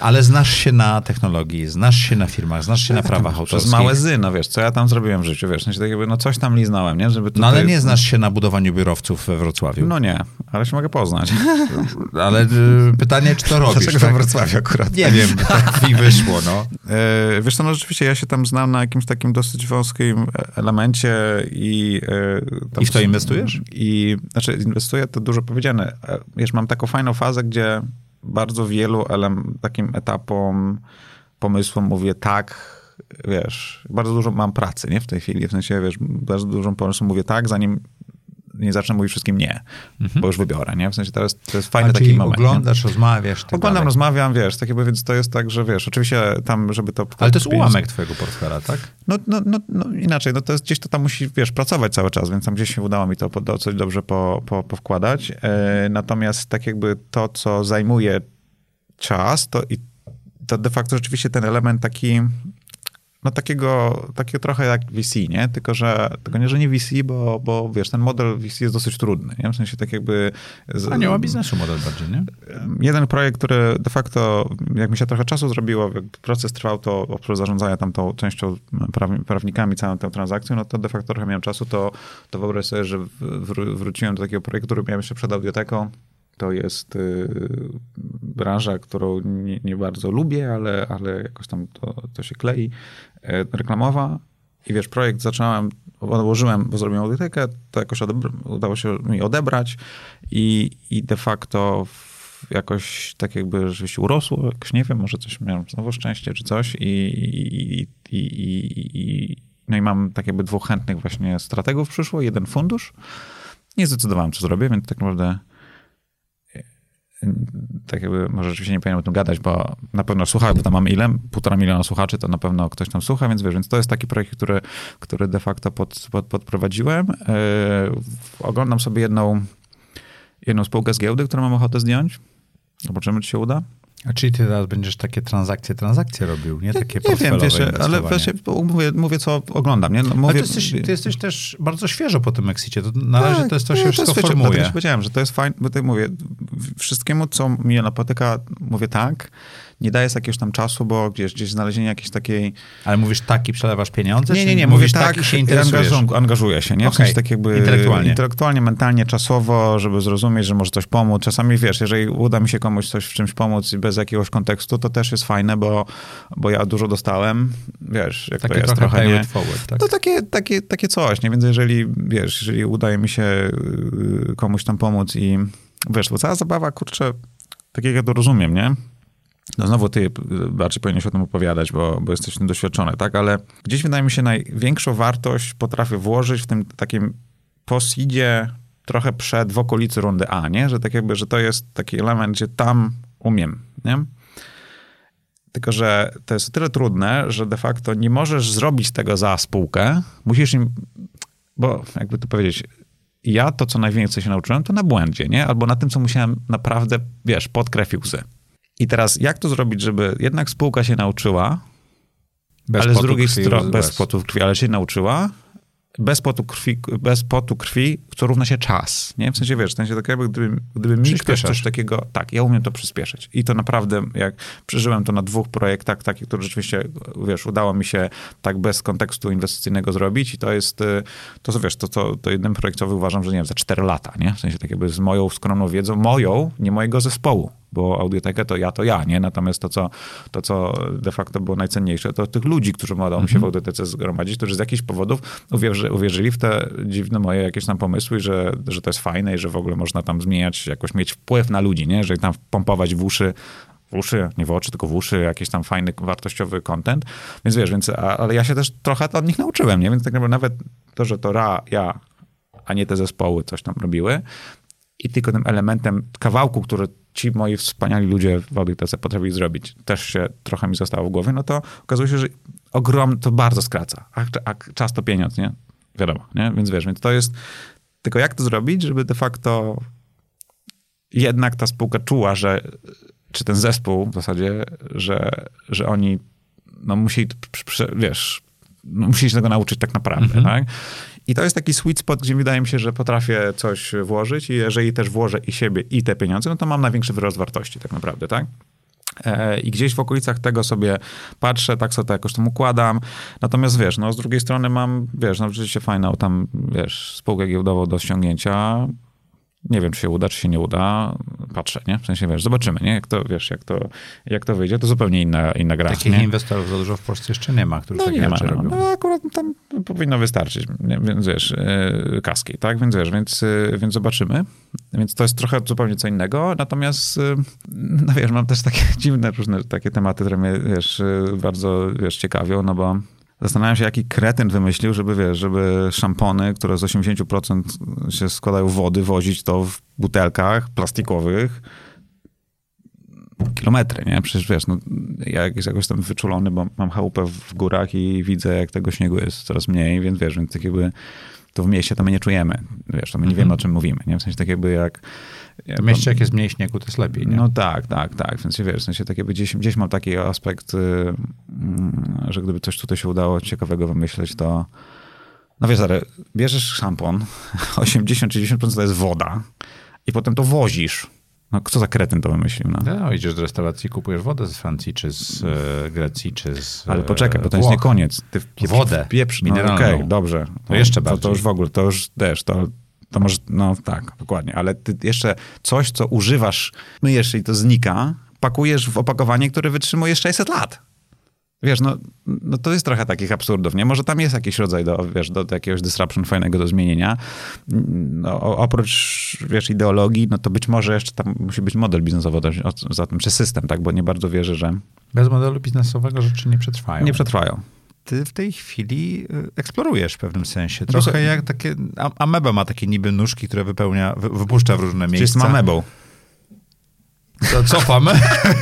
Ale znasz się na technologii, znasz się na firmach, znasz się na prawach Przez autorskich. małe zy, no wiesz, co ja tam zrobiłem w życiu, wiesz, w sensie tak jakby, no coś tam liznąłem, nie? Żeby No ale tutaj- nie znasz się na budowaniu biurowców we Wrocławiu. No nie, ale się mogę poznać. Ale y, pytanie, czy to robisz? Dlaczego tak? we Wrocławiu akurat? Nie wiem, tak mi wyszło, no. E, Wiesz co, no rzeczywiście ja się tam znam na jakimś takim dosyć wąskim elemencie i... e, I w to inwestujesz? I, znaczy inwestuję, to dużo powiedziane. E, Wiesz, mam taką fajną fazę, gdzie bardzo wielu takim etapom, pomysłom mówię tak, wiesz, bardzo dużo mam pracy, nie, w tej chwili, w sensie, wiesz, bardzo dużo pomysłom mówię tak, zanim nie zacznę mówić wszystkim nie, bo już wybiorę, nie, w sensie jest, to jest fajny A taki moment. nie? oglądasz, rozmawiasz, tak Oglądam, dalej. rozmawiam, wiesz, tak jakby, więc to jest tak, że wiesz, oczywiście tam, żeby to... Ale to jest pieniądze- ułamek twojego portfela, tak? no, no, no, no inaczej, no to jest gdzieś to tam musi, wiesz, pracować cały czas, więc tam gdzieś się udało mi to po- dosyć dobrze po, po, powkładać. E, natomiast tak jakby to, co zajmuje czas, to i to de facto rzeczywiście ten element taki, no takiego, takiego trochę jak VC, nie? Tylko, że, tylko nie, że nie VC, bo, bo wiesz, ten model VC jest dosyć trudny, nie? W sensie tak jakby... z- A nie ma biznesu model bardziej, nie? Jeden projekt, który de facto, jak mi się trochę czasu zrobiło, jak proces trwał, to oprócz zarządzania tam tą częścią praw- prawnikami, całą tę transakcją, no to de facto trochę miałem czasu, to, to wyobraź sobie, że wr- wróciłem do takiego projektu, który miałem jeszcze przed audioteką. To jest y, branża, którą nie, nie bardzo lubię, ale, ale jakoś tam to, to się klei. E, reklamowa. I wiesz, projekt zacząłem, odłożyłem, bo zrobiłem audytekę, to jakoś udało się mi odebrać i, i de facto jakoś tak jakby rzeczywiście urosło, jakoś nie wiem, może coś miałem znowu szczęście czy coś i, i, i, i, i no i mam tak jakby dwóch chętnych właśnie strategów przyszło, jeden fundusz. Nie zdecydowałem, co zrobię, więc tak naprawdę tak jakby może rzeczywiście nie powinienem o tym gadać, bo na pewno słucha, bo tam mamy ile? Półtora miliona słuchaczy, to na pewno ktoś tam słucha, więc wiesz, więc to jest taki projekt, który, który de facto pod, pod, podprowadziłem. Yy, oglądam sobie jedną, jedną spółkę z giełdy, którą mam ochotę zdjąć. Zobaczymy, czy się uda. A czyli ty teraz będziesz takie transakcje, transakcje robił, nie takie Nie wiem, wiesz, ale właśnie mówię, mówię, co oglądam, nie? No, mówię, Ale ty jesteś, ty jesteś też bardzo świeżo po tym exicie. To na razie Tak, to jest to się nie, wszystko jest, wiecie, formuje. dlatego powiedziałem, że to jest fajne, bo tak mówię, wszystkiemu, co mnie napotyka, mówię tak, nie daję sobie jakiegoś tam czasu, bo gdzieś, gdzieś znalezienie jakiejś takiej... Ale mówisz tak i przelewasz pieniądze? Nie, nie, nie, mówisz tak, i się interesujesz? angażuję, angażuję się, nie? W Okej, sensie tak jakby... intelektualnie. Intelektualnie, mentalnie, czasowo, żeby zrozumieć, że może coś pomóc. Czasami, wiesz, jeżeli uda mi się komuś coś w czymś pomóc i bez jakiegoś kontekstu, to też jest fajne, bo, bo ja dużo dostałem, wiesz, jak Takie to jest trochę trochę, nie? forward, tak? No takie, takie, takie coś, nie? Więc jeżeli, wiesz, jeżeli udaje mi się y, komuś tam pomóc i wiesz, bo cała zabawa, kurczę, tak jak ja to rozumiem, nie? No znowu ty bardziej powinieneś o tym opowiadać, bo, bo jesteś w tym doświadczony, tak? Ale gdzieś wydaje mi się największą wartość potrafię włożyć w tym takim posidzie trochę przed, w okolicy rundy A, nie? Że tak jakby, że to jest taki element, gdzie tam umiem, nie? Tylko, że to jest o tyle trudne, że de facto nie możesz zrobić tego za spółkę. Musisz im, bo jakby to powiedzieć, ja to, co najwięcej się nauczyłem, to na błędzie, nie? Albo na tym, co musiałem naprawdę, wiesz, pod krew i łzy. I teraz jak to zrobić, żeby jednak spółka się nauczyła, Bez ale z drugiej strony, bez- potu krwi, ale się nauczyła, bez potu krwi, bez potu krwi, co równa się czas, nie? W sensie, wiesz, w sensie tak jakby, gdyby, gdyby mi ktoś coś takiego, tak, ja umiem to przyspieszyć. I to naprawdę, jak przeżyłem to na dwóch projektach, takich, które rzeczywiście, wiesz, udało mi się tak bez kontekstu inwestycyjnego zrobić i to jest, y, to co wiesz, to, to, to jeden projektowy uważam, że nie wiem, za cztery lata, nie? W sensie tak jakby z moją skromną wiedzą, moją, nie mojego zespołu, bo audiotekę to ja, to ja, nie? Natomiast to, co, to, co de facto było najcenniejsze, to tych ludzi, którzy udało mi się w audiotece zgromadzić, którzy z jakichś powodów uwierzy, uwierzyli w te dziwne moje jakieś tam pomysły, że, że to jest fajne i że w ogóle można tam zmieniać, jakoś mieć wpływ na ludzi, nie? Że tam pompować w uszy w uszy, nie w oczy, tylko w uszy, jakiś tam fajny, wartościowy content. Więc wiesz, więc, a, ale ja się też trochę od nich nauczyłem, nie? Więc tak naprawdę nawet to, że to ra, ja, a nie te zespoły coś tam robiły i tylko tym elementem kawałku, który ci moi wspaniali ludzie w audytece potrafili zrobić, też się trochę mi zostało w głowie, no to okazuje się, że ogrom to bardzo skraca. A, a czas to pieniądz, nie? Wiadomo, nie? Więc wiesz, więc to jest Tylko jak to zrobić, żeby de facto jednak ta spółka czuła, że, czy ten zespół w zasadzie, że, że oni no musi, wiesz, no musi się tego nauczyć tak naprawdę, mhm. tak? I to jest taki sweet spot, gdzie wydaje mi się, że potrafię coś włożyć i jeżeli też włożę i siebie, i te pieniądze, no to mam największy wyrost wartości tak naprawdę, tak? E, I gdzieś w okolicach tego sobie patrzę, tak sobie to jakoś tam układam. Natomiast wiesz, no z drugiej strony mam, wiesz, no rzeczywiście fajną tam, wiesz, spółkę giełdową do ściągnięcia. Nie wiem, czy się uda, czy się nie uda. Patrzę, nie? W sensie, wiesz, zobaczymy, nie? Jak to, wiesz, jak to, jak to wyjdzie, to zupełnie inna, inna gra. Takich nie? inwestorów za dużo w Polsce jeszcze nie ma, którzy no, takie nie rzeczy ma, no, robią. No, akurat tam powinno wystarczyć, nie? więc wiesz, yy, kaski, tak? Więc wiesz, więc, yy, więc zobaczymy. Więc to jest trochę zupełnie co innego. Natomiast, yy, no wiesz, mam też takie dziwne różne takie tematy, które mnie, wiesz, bardzo, wiesz, ciekawią, no bo Zastanawiam się, jaki kretyn wymyślił, żeby, wiesz, żeby szampony, które z 80% się składają wody, wozić to w butelkach plastikowych kilometry, nie? Przecież wiesz, no, ja jakoś tam wyczulony, bo mam chałupę w górach i widzę, jak tego śniegu jest coraz mniej, więc wiesz, więc tak jakby to w mieście to my nie czujemy, wiesz, to my nie mhm. wiemy, o czym mówimy, nie? W sensie tak jakby jak w mieście jak jest mniej śniegu, to jest lepiej, nie? No tak, tak, tak. Więc wiesz, w sensie takie, gdzieś, gdzieś mam taki aspekt, y, mm, że gdyby coś tutaj się udało ciekawego wymyśleć, to no wiesz, ale bierzesz szampon, 80-90% to jest woda i potem to wozisz. No kto za kretyn to wymyślił? No? no idziesz do restauracji, kupujesz wodę z Francji, czy z e, Grecji, czy z Ale poczekaj, bo to jest nie koniec. Ty pieprz, wodę pieprz, no, mineralną. Okej, okay, dobrze. No, jeszcze bardziej. To, to już w ogóle, to już też, to to może, no tak, dokładnie, ale ty jeszcze coś, co używasz, myjesz i to znika, pakujesz w opakowanie, które wytrzymuje 600 lat. Wiesz, no, no to jest trochę takich absurdów, nie? Może tam jest jakiś rodzaj do, wiesz, do, do jakiegoś disruption fajnego do zmienienia. No, oprócz, wiesz, ideologii, no to być może jeszcze tam musi być model biznesowy za tym, czy system, tak? Bo nie bardzo wierzę, że... Bez modelu biznesowego rzeczy nie przetrwają. Nie przetrwają ty w tej chwili y, eksplorujesz w pewnym sensie. Trochę Proszę. jak takie, ameba ma takie niby nóżki, które wypełnia, wypuszcza w różne miejsca. Czy jest amebą? To cofam.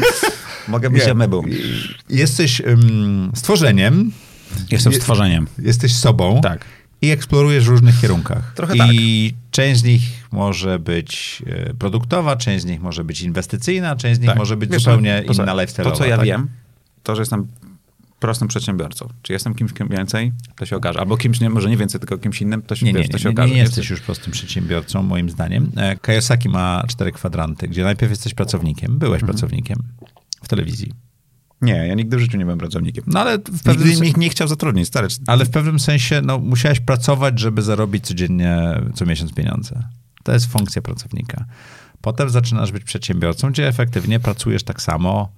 Mogę być amebą. Jesteś um, stworzeniem. Jestem stworzeniem. Jesteś sobą. Tak. I eksplorujesz w różnych kierunkach. Trochę I tak. część z nich może być e, produktowa, część z nich może być inwestycyjna, część z nich tak. może być Wiesz, zupełnie to, inna lifestyle. To, co ja tak? wiem, to, że jestem prostym przedsiębiorcą. Czy jestem kimś więcej, to się okaże. Albo kimś, nie, może nie więcej, tylko kimś innym, to się, nie, wiesz, nie, to się nie, okaże. Nie, nie jesteś już prostym przedsiębiorcą, moim zdaniem. E, Kajosaki ma cztery kwadranty, gdzie najpierw jesteś pracownikiem, byłeś mhm. pracownikiem w telewizji. Nie, ja nigdy w życiu nie byłem pracownikiem. No ale w pewnym nigdy nikt nie chciał zatrudnić, stary. Ale w pewnym sensie no, musiałeś pracować, żeby zarobić codziennie, co miesiąc pieniądze. To jest funkcja pracownika. Potem zaczynasz być przedsiębiorcą, gdzie efektywnie pracujesz tak samo,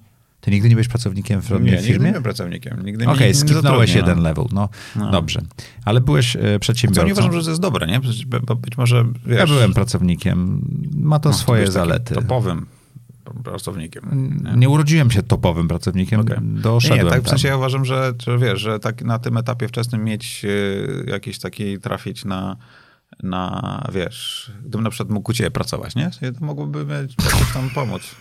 ty nigdy nie byłeś pracownikiem w żadnej nie, firmie? Nie, nie byłem pracownikiem. Okej, okay, skipnąłeś jeden level. No, no, dobrze. Ale byłeś e, przedsiębiorcą. Co nie uważam, że to jest dobre, nie? Bo być może, wiesz, Ja byłem pracownikiem. Ma to no, swoje zalety. Topowym pracownikiem. Nie? nie? urodziłem się topowym pracownikiem, okay. doszedłem Nie, tak w sensie ja uważam, że, że wiesz, że tak na tym etapie wczesnym mieć y, jakiś taki, trafić na na, wiesz, gdybym na przykład mógł u ciebie pracować, nie? To mogłoby mieć jakoś tam pomóc.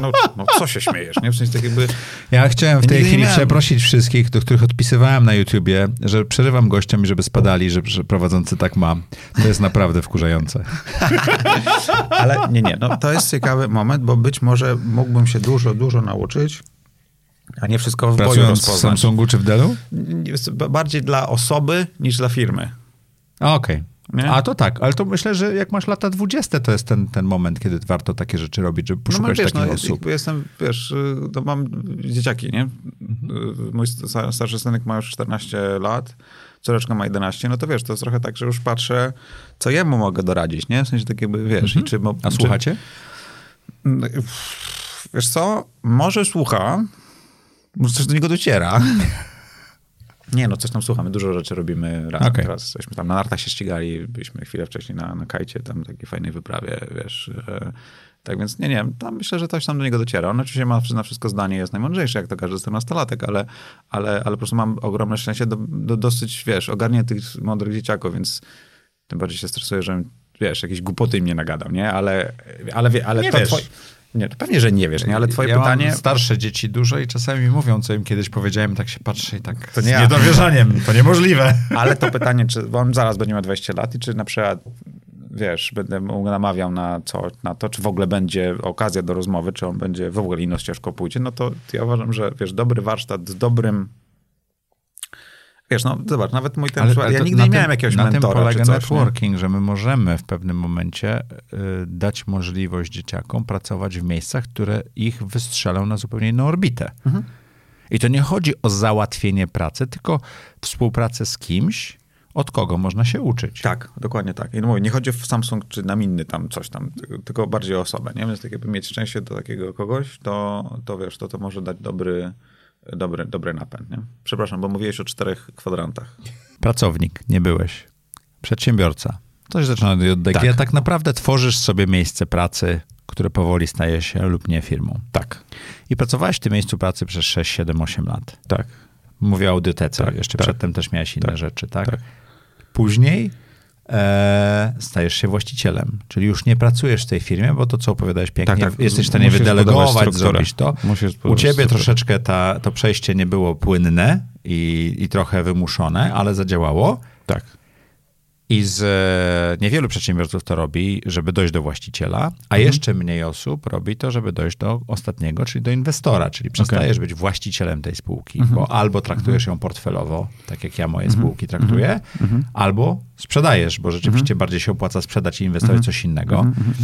No, no, co się śmiejesz, nie? W sensie tak jakby... Ja chciałem w tej chwili miałem... przeprosić wszystkich, do których odpisywałem na YouTubie, że przerywam gościom i żeby spadali, że, że prowadzący tak ma. To jest naprawdę wkurzające. Ale nie, nie, no to jest ciekawy moment, bo być może mógłbym się dużo, dużo nauczyć, a nie wszystko w Pracując boju rozpoznać. w Samsungu czy w Dellu? Bardziej dla osoby niż dla firmy. Okej. Okay. Nie? A to tak, ale to myślę, że jak masz lata 20, to jest ten, ten moment, kiedy warto takie rzeczy robić, żeby no, poszukać no, wiesz, takich no, osób. Jestem, wiesz, to mam dzieciaki, nie? Mhm. Mój starszy synek ma już 14 lat, córeczka ma 11, no to wiesz, to jest trochę tak, że już patrzę, co jemu mogę doradzić, nie? W sensie tak jakby, wiesz, mhm. i czy... A czy, słuchacie? Wiesz co, może słucha, może coś do niego dociera. Nie, no coś tam słuchamy, dużo rzeczy robimy razem. Okay. Teraz jesteśmy tam na nartach się ścigali, byliśmy chwilę wcześniej na, na kajcie, tam takiej fajnej wyprawie, wiesz. E, tak więc nie, nie, tam myślę, że coś tam do niego dociera. On oczywiście ma na wszystko zdanie, jest najmądrzejszy, jak to każdy 14-latek, ale, ale, ale po prostu mam ogromne szczęście do, do dosyć, wiesz, ogarniętych mądrych dzieciaków, więc tym bardziej się stresuję, że wiesz, jakieś głupoty im nie nagadam, nie? Ale, ale, ale, ale nie to wiesz. Twoi... Nie, to pewnie, że nie wiesz, nie? Ale twoje ja pytanie... Mam starsze dzieci dużo i czasami mi mówią, co im kiedyś powiedziałem, tak się patrzę i tak To nie z ja. niedowierzaniem. To niemożliwe. Ale to pytanie, czy on zaraz będzie miał 20 lat i czy na przykład, wiesz, będę namawiał na, co, na to, czy w ogóle będzie okazja do rozmowy, czy on będzie w ogóle inną ścieżką pójdzie, no to ja uważam, że wiesz, dobry warsztat z dobrym Wiesz, no zobacz, nawet mój ten Ale- przykład, ale ja nigdy nie tym- miałem jakiegoś Na tym mentora polega czy coś, nie? networking, że my możemy w pewnym momencie y, dać możliwość dzieciakom pracować w miejscach, które ich wystrzelą na zupełnie inną orbitę. Mhm. I to nie chodzi o załatwienie pracy, tylko współpracę z kimś, od kogo można się uczyć. Tak, dokładnie tak. I no mówię, nie chodzi o Samsung czy nam inny tam coś tam, tylko- tylko bardziej o osobę, nie? Więc tak jakby mieć szczęście do takiego kogoś, to, to wiesz, to, to może dać dobry, dobry, dobry napęd, nie? Przepraszam, bo mówiłeś o czterech kwadrantach. Pracownik, nie byłeś. Przedsiębiorca. Coś zaczyna od. Tak. Tak. tak naprawdę tworzysz sobie miejsce pracy, które powoli staje się lub nie firmą. Tak, I pracowałeś w tym miejscu pracy przez 6, 7, 8 lat. tak. Mówię o audytece. Tak, Jeszcze tak. przedtem też miałeś inne Tak, rzeczy, tak? tak. Później e, stajesz się właścicielem, czyli już nie pracujesz w tej firmie, bo to, co opowiadałeś pięknie, Tak, tak. jesteś w stanie Musisz wydelegować, zrobić to. U ciebie strukturę. troszeczkę ta, to przejście nie było płynne i, i trochę wymuszone, ale zadziałało. Tak. I z e, niewielu przedsiębiorców to robi, żeby dojść do właściciela, a Mhm. jeszcze mniej osób robi to, żeby dojść do ostatniego, czyli do inwestora, czyli przestajesz być właścicielem tej spółki, Mhm. bo albo traktujesz ją portfelowo, tak jak ja moje spółki Mhm. traktuję, albo sprzedajesz, bo rzeczywiście bardziej się opłaca sprzedać i inwestować coś innego. Mhm.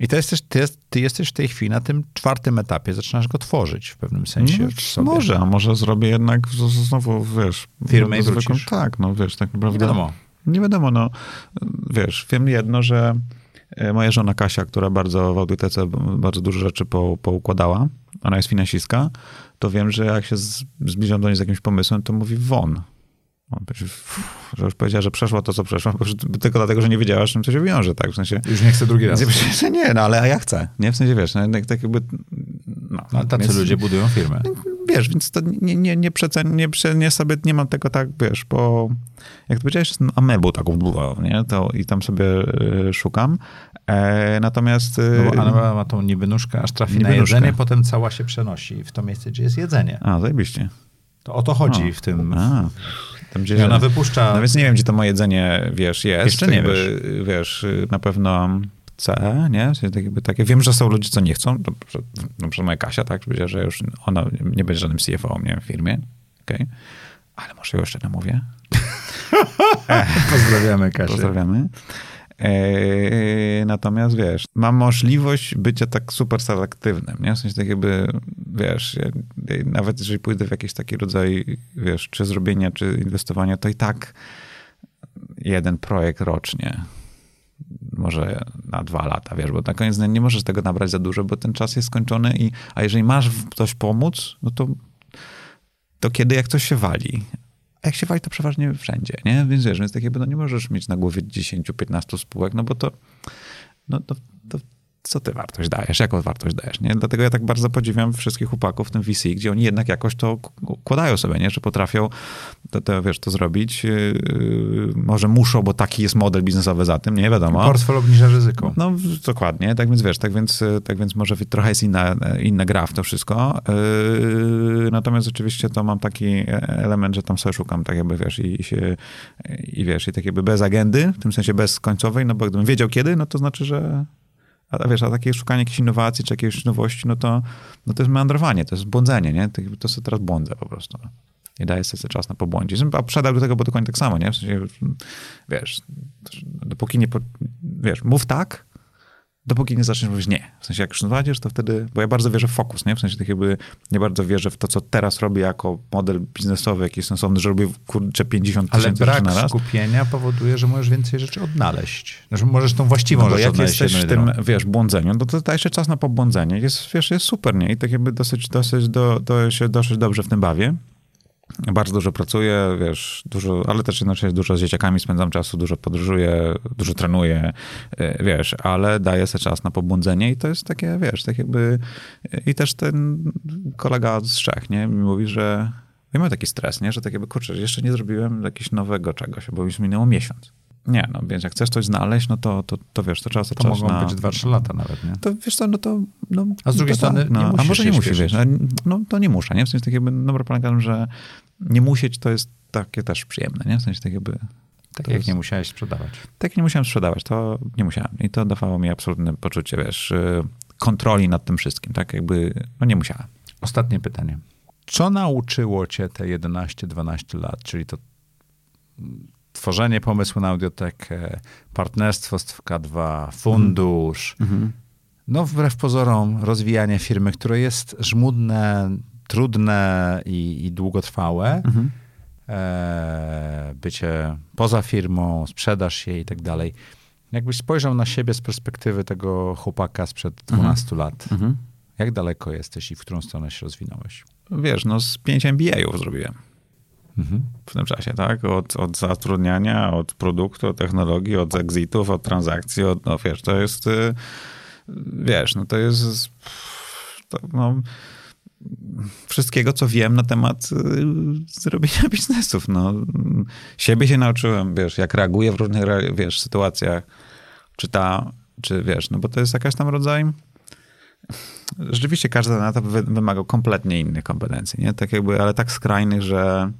I to jesteś, ty, jest, ty jesteś w tej chwili na tym czwartym etapie, zaczynasz go tworzyć w pewnym sensie. No, może, a może zrobię jednak znowu, wiesz... Firmę i zwykłą-. Tak, no wiesz, tak naprawdę... Wiadomo. Nie wiadomo, no wiesz, wiem jedno, że e, moja żona Kasia, która bardzo w audytece bardzo dużo rzeczy po, poukładała, ona jest finansistka, to wiem, że jak się zbliżam do niej z jakimś pomysłem, to mówi won. "Uff", że już powiedziała, że przeszła to, co przeszła, bo- tylko dlatego, że nie wiedziała, z czym to się wiąże, tak? W sensie, Już nie chcę drugi raz. że nie, no ale ja chcę, nie? W sensie, wiesz, no, tak, jakby... No, No, tacy więc- ludzie budują firmę. Wiesz, więc to nie, nie, nie, przecen, nie, nie sobie, nie mam tego tak, wiesz, bo jak to powiedziałeś, jestem amebą taką, nie? To, I tam sobie y, szukam. E, natomiast... y, No bo Anna ma tą niby nóżkę, aż trafi na jedzenie, potem cała się przenosi w to miejsce, gdzie jest jedzenie. A, zajebiście. To o to chodzi w tym. A, tam gdzie... Ona wypuszcza... No więc nie wiem, gdzie to moje jedzenie, wiesz, jest. Jeszcze nie Jakby, wiesz, y, na pewno chcę, nie? W sensie tak jakby takie, wiem, że są ludzie, co nie chcą. Na przykład, na przykład moja Kasia, tak? Powiedziała, że już ona nie będzie żadnym CFO nie, w firmie. Okej. Ale może ją jeszcze namówię. Pozdrawiamy Kasię. Pozdrawiamy. Eee, natomiast wiesz, mam możliwość bycia tak super selektywnym, nie? W sensie tak jakby, wiesz, ja, nawet jeżeli pójdę w jakiś taki rodzaj, wiesz, czy zrobienia, czy inwestowania, to i tak jeden projekt rocznie. Może na dwa lata, wiesz, bo na koniec dnia nie możesz tego nabrać za dużo, bo ten czas jest skończony i, a jeżeli masz w ktoś pomóc, no to to kiedy jak coś się wali. A jak się wali, to przeważnie wszędzie, nie? Więc wiesz, więc tak jakby no nie możesz mieć na głowie 10-15 spółek, no bo to, no to, co ty wartość dajesz, jaką wartość dajesz, nie? Dlatego ja tak bardzo podziwiam wszystkich chłopaków w tym VC, gdzie oni jednak jakoś to układają sobie, nie? Że potrafią to, to wiesz, to zrobić. Yy, może muszą, bo taki jest model biznesowy za tym, nie wiadomo. Portfel obniża ryzyko. No, dokładnie, tak więc wiesz, tak więc, y, tak więc może trochę jest inna, inna gra w to wszystko. Yy, natomiast oczywiście to mam taki e- element, że tam sobie szukam, tak jakby wiesz, i, i się, i wiesz, i tak jakby bez agendy, w tym sensie bez końcowej, no bo gdybym wiedział kiedy, no to znaczy, że a wiesz, a takie szukanie jakiejś innowacji, czy jakiejś nowości, no to, no to jest meandrowanie, to jest błądzenie, nie? To, to sobie teraz błądzę po prostu. Nie daję sobie czas na pobłądzić. A przedał do tego, bo dokładnie tak samo, nie? W sensie, wiesz, dopóki nie, po, wiesz, mów tak, dopóki nie zaczniesz mówić nie. W sensie jak już znajdziesz, to wtedy, bo ja bardzo wierzę w fokus, nie? W sensie tak jakby nie bardzo wierzę w to, co teraz robię jako model biznesowy, jakiś sensowny, że robię kurczę 50 Ale tysięcy brak na raz. skupienia powoduje, że możesz więcej rzeczy odnaleźć. Znaczy możesz tą właściwą No rzecz jak odnaleźć jesteś w tym, drugą. wiesz, błądzeniu, no to dajesz czas na pobłądzenie. Jest, wiesz, jest super, nie? I tak jakby dosyć, dosyć, do, do, się dosyć dobrze w tym bawię. Bardzo dużo pracuję, wiesz, dużo, ale też jednocześnie dużo z dzieciakami spędzam czasu, dużo podróżuję, dużo trenuję, e, wiesz, ale daję sobie czas na pobłądzenie i to jest takie, wiesz, tak jakby i też ten kolega z Czech, nie, mi mówi, że ja mam taki stres, nie, że tak jakby, kurczę, jeszcze nie zrobiłem jakiegoś nowego czegoś, bo już minęło miesiąc. Nie, no więc jak chcesz coś znaleźć, no to, to, to wiesz, to trzeba To czas mogą na... być 2-3 lata nawet, nie? To wiesz co, no to... No, A z drugiej to strony tak, no, nie A może nie musisz, wiesz, no to nie muszę, nie? W sensie tak jakby, dobra, polega na tym, że nie musieć to jest takie też przyjemne, nie? W sensie tak jakby... Tak to jak jest- nie musiałeś sprzedawać. Tak nie musiałem sprzedawać, to nie musiałem. I to dawało mi absolutne poczucie, wiesz, y, kontroli nad tym wszystkim, tak jakby, no nie musiałem. Ostatnie pytanie. Co nauczyło cię te 11-12 lat, czyli to tworzenie pomysłu na audiotekę, partnerstwo z K2, fundusz, no wbrew pozorom rozwijanie firmy, które jest żmudne, trudne i, i długotrwałe, e, bycie poza firmą, sprzedaż jej i tak dalej. Jakbyś spojrzał na siebie z perspektywy tego chłopaka sprzed 12 lat, jak daleko jesteś i w którą stronę się rozwinąłeś? Wiesz, no z pięć MBA-ów zrobiłem Mhm. w tym czasie, tak? Od, od zatrudniania, od produktu, od technologii, od exitów, od transakcji, od, no wiesz, to jest, y, wiesz, no to jest, to, no, wszystkiego, co wiem na temat y, zrobienia biznesów, no. Siebie się nauczyłem, wiesz, jak reaguję w różnych, wiesz, sytuacjach, czy ta, czy wiesz, no bo to jest jakaś tam rodzaj rzeczywiście każdy etap wy- wymagał kompletnie innych kompetencji, nie? Tak jakby, ale tak skrajnych, że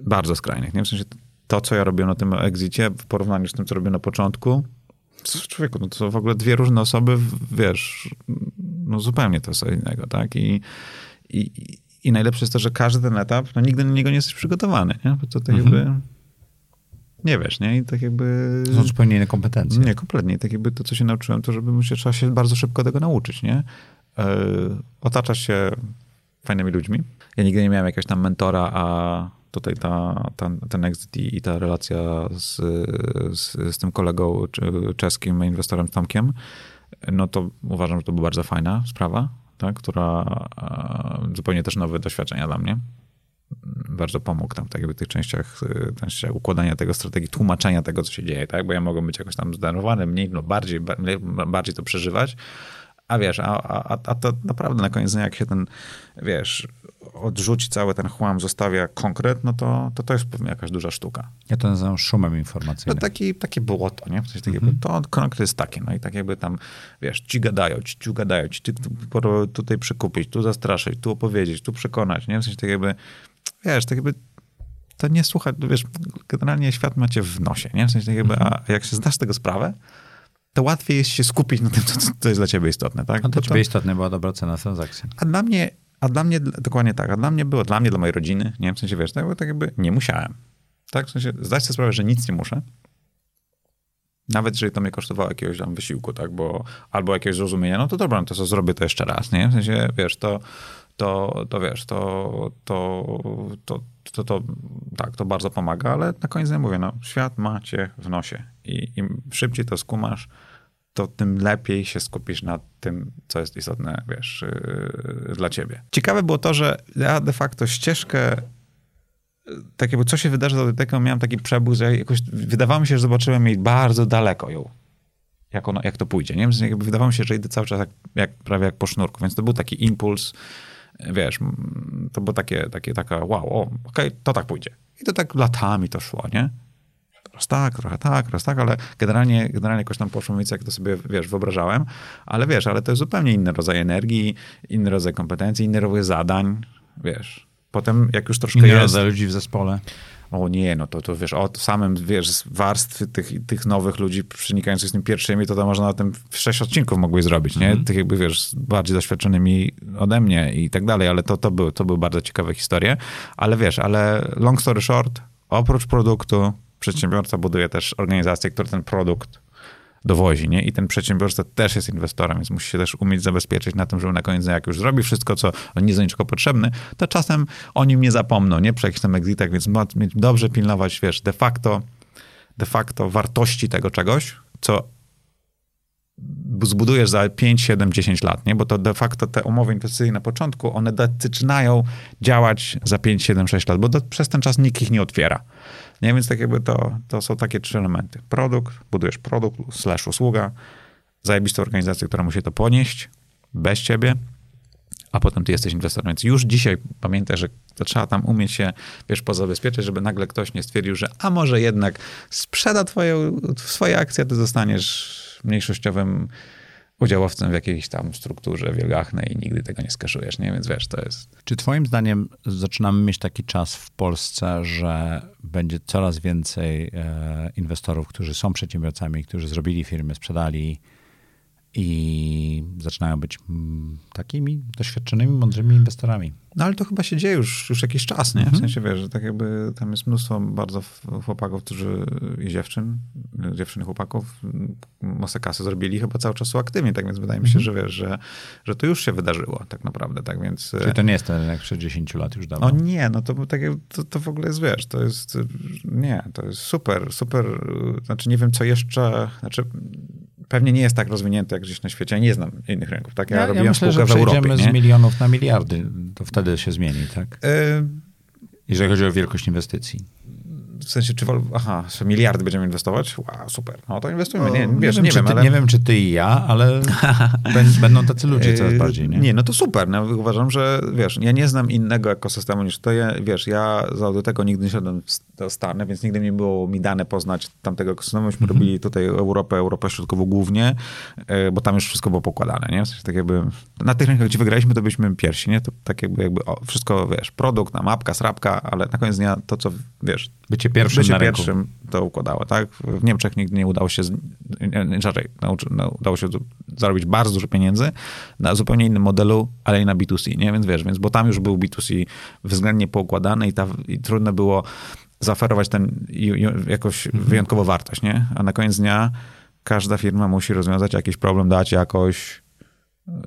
bardzo skrajnych, nie? W sensie to, co ja robiłem na tym exicie w porównaniu z tym, co robiłem na początku, człowieku, no to są w ogóle dwie różne osoby, wiesz, no zupełnie to co innego, tak? I, i, i najlepsze jest to, że każdy ten etap, no nigdy na niego nie jesteś przygotowany, nie? Bo to tak Mhm. jakby nie wiesz, nie? I tak jakby... Są zupełnie inne kompetencje. Nie, kompletnie. Tak jakby to, co się nauczyłem, to żeby się, trzeba się bardzo szybko tego nauczyć, nie? Yy, otaczasz się fajnymi ludźmi. Ja nigdy nie miałem jakiegoś tam mentora, a tutaj ta, ta, ten exit i, ta relacja z, z, z tym kolegą czeskim inwestorem Tomkiem, no to uważam, że to była bardzo fajna sprawa, tak? która e, zupełnie też nowe doświadczenia dla mnie bardzo pomógł tam tak jakby w tych częściach, częściach układania tego strategii, tłumaczenia tego, co się dzieje, tak? Bo ja mogłem być jakoś tam zdenerwowany, mniej lub bardziej, bardziej to przeżywać, a wiesz, a, a, a to naprawdę na koniec dnia, jak się ten, wiesz, odrzuci cały ten chłam, zostawia konkret, no to to, to jest pewnie jakaś duża sztuka. Ja to nazywam szumem No informacyjnym. taki, takie błoto, nie? W sensie, tak jakby, to konkret jest takie, no i tak jakby tam, wiesz, ci gadają, ci, ci gadają, ci tu- tutaj przykupić, tu zastraszyć, tu opowiedzieć, tu przekonać, nie? W sensie tak jakby, wiesz, tak jakby to nie słucha, wiesz, generalnie świat macie w nosie, nie? W sensie tak jakby, a jak się zdasz tego sprawę, to łatwiej jest się skupić na tym, co, co jest dla ciebie istotne, tak? A dla to- ciebie istotna była dobra cena transakcji. a dla mnie, a dla mnie, dokładnie tak, a dla mnie było, dla mnie, dla mojej rodziny, nie w sensie, wiesz, tak, bo tak jakby nie musiałem. Tak, w sensie zdać sobie sprawę, że nic nie muszę. Nawet jeżeli to mnie kosztowało jakiegoś tam wysiłku, tak, bo albo jakiegoś zrozumienia, no to dobra, no to co zrobię to jeszcze raz, nie? W sensie, wiesz, to, to, to wiesz, to, to, to, to, to, tak, to bardzo pomaga, ale na koniec dnia mówię, no, świat ma cię w nosie i im szybciej to skumasz, to tym lepiej się skupisz na tym, co jest istotne, wiesz, yy, dla ciebie. Ciekawe było to, że ja de facto ścieżkę tak jakby co się wydarzy z audyteką, miałem taki przebój, że jakoś wydawało mi się, że zobaczyłem jej bardzo daleko ją. Jak, ono, jak to pójdzie, nie? W sensie Jakby wydawało mi się, że idę cały czas jak, jak, prawie jak po sznurku, więc to był taki impuls, wiesz, mm, to było takie, takie taka wow, okej, to tak pójdzie. I to tak latami to szło, nie? Raz tak, trochę tak, raz tak, ale generalnie, generalnie jakoś tam poszło mi, jak to sobie, wiesz, wyobrażałem. Ale wiesz, ale to jest zupełnie inny rodzaj energii, inny rodzaj kompetencji, inny rodzaj zadań, wiesz. Potem jak już troszkę Inny jest... rodzaj ludzi w zespole. O nie, no to, to wiesz, o samym, wiesz, z warstwy tych, tych nowych ludzi przenikających z tym pierwszymi, to, to można na tym sześć odcinków mogłeś zrobić, nie? Tych jakby, wiesz, bardziej doświadczonymi ode mnie i tak dalej, ale to, to, były, to były bardzo ciekawe historie. Ale wiesz, ale long story short, oprócz produktu, przedsiębiorca buduje też organizację, która ten produkt dowozi, nie? I ten przedsiębiorca też jest inwestorem, więc musi się też umieć zabezpieczyć na tym, żeby na koniec jak już zrobi wszystko, co on nie jest do niczego potrzebny, to czasem o nim nie zapomną, nie? Przy jakichś tam exitach, więc dobrze pilnować, wiesz, de facto, de facto wartości tego czegoś, co zbudujesz za 5, 7, 10 lat, nie? Bo to de facto te umowy inwestycyjne na początku, one zaczynają działać za 5, 7, 6 lat, bo do, przez ten czas nikt ich nie otwiera. Nie, więc tak jakby to, to są takie trzy elementy. Produkt, budujesz produkt slash usługa, zajebistą organizację, która musi to ponieść bez ciebie, a potem ty jesteś inwestorem. Więc już dzisiaj pamiętaj, że to trzeba tam umieć się, wiesz, pozabezpieczać, żeby nagle ktoś nie stwierdził, że a może jednak sprzeda twoje, swoje akcje, ty zostaniesz mniejszościowym udziałowcem w jakiejś tam strukturze wielgachnej i nigdy tego nie skaszujesz, nie? Więc wiesz, to jest... Czy twoim zdaniem zaczynamy mieć taki czas w Polsce, że będzie coraz więcej e, inwestorów, którzy są przedsiębiorcami, którzy zrobili firmy, sprzedali, i zaczynają być mm, takimi doświadczonymi, mądrymi inwestorami. No ale to chyba się dzieje już, już jakiś czas, nie? W mhm. sensie, wiesz, że tak jakby tam jest mnóstwo bardzo chłopaków, którzy i dziewczyn, dziewczyn chłopaków masę kasy zrobili chyba cały czas są aktywni, tak więc wydaje mi się, mhm. że wiesz, że, że to już się wydarzyło tak naprawdę, tak więc... Czyli to nie jest ten jak 60 lat już dawno. No nie, no to, tak, to, to w ogóle jest, wiesz, to jest, nie, to jest super, super, znaczy nie wiem co jeszcze, znaczy pewnie nie jest tak rozwinięty jak gdzieś na świecie. Ja nie znam innych rynków. Tak? Ja, ja robiłem ja myślę, że w Europie. z milionów na miliardy. To wtedy się zmieni, tak? Y Jeżeli chodzi o wielkość inwestycji w sensie, czy aha, miliardy będziemy inwestować? Wow, super. No to inwestujmy. Nie, wiesz, nie, wiem, nie, wiem, ty, ale... nie wiem, czy ty i ja, ale będą tacy ludzie coraz yy, bardziej, nie? Nie, no to super. No, uważam, że wiesz, ja nie znam innego ekosystemu niż to. Ja, wiesz, ja do tego nigdy nie szedłem do Stany, więc nigdy nie było mi dane poznać tamtego ekosystemu. Myśmy mhm. robili tutaj Europę, Europę Środkową głównie, yy, bo tam już wszystko było pokładane, nie? W sensie, tak jakby na tych rynkach, gdzie wygraliśmy, to byliśmy pierwsi, nie? To tak jakby, jakby o, wszystko, wiesz, produkt, na mapka, srapka, ale na koniec dnia to, co, wiesz, Bycie pierwszym bycie pierwszym to układało, tak? W Niemczech nigdy nie udało się, raczej no, udało się zarobić bardzo dużo pieniędzy na zupełnie innym modelu, ale i na B2C, nie? Więc wiesz, więc, bo tam już był B2C względnie poukładany i, ta, i trudno było zaoferować ten jakoś mhm. wyjątkową wartość, nie? A na koniec dnia każda firma musi rozwiązać jakiś problem, dać jakoś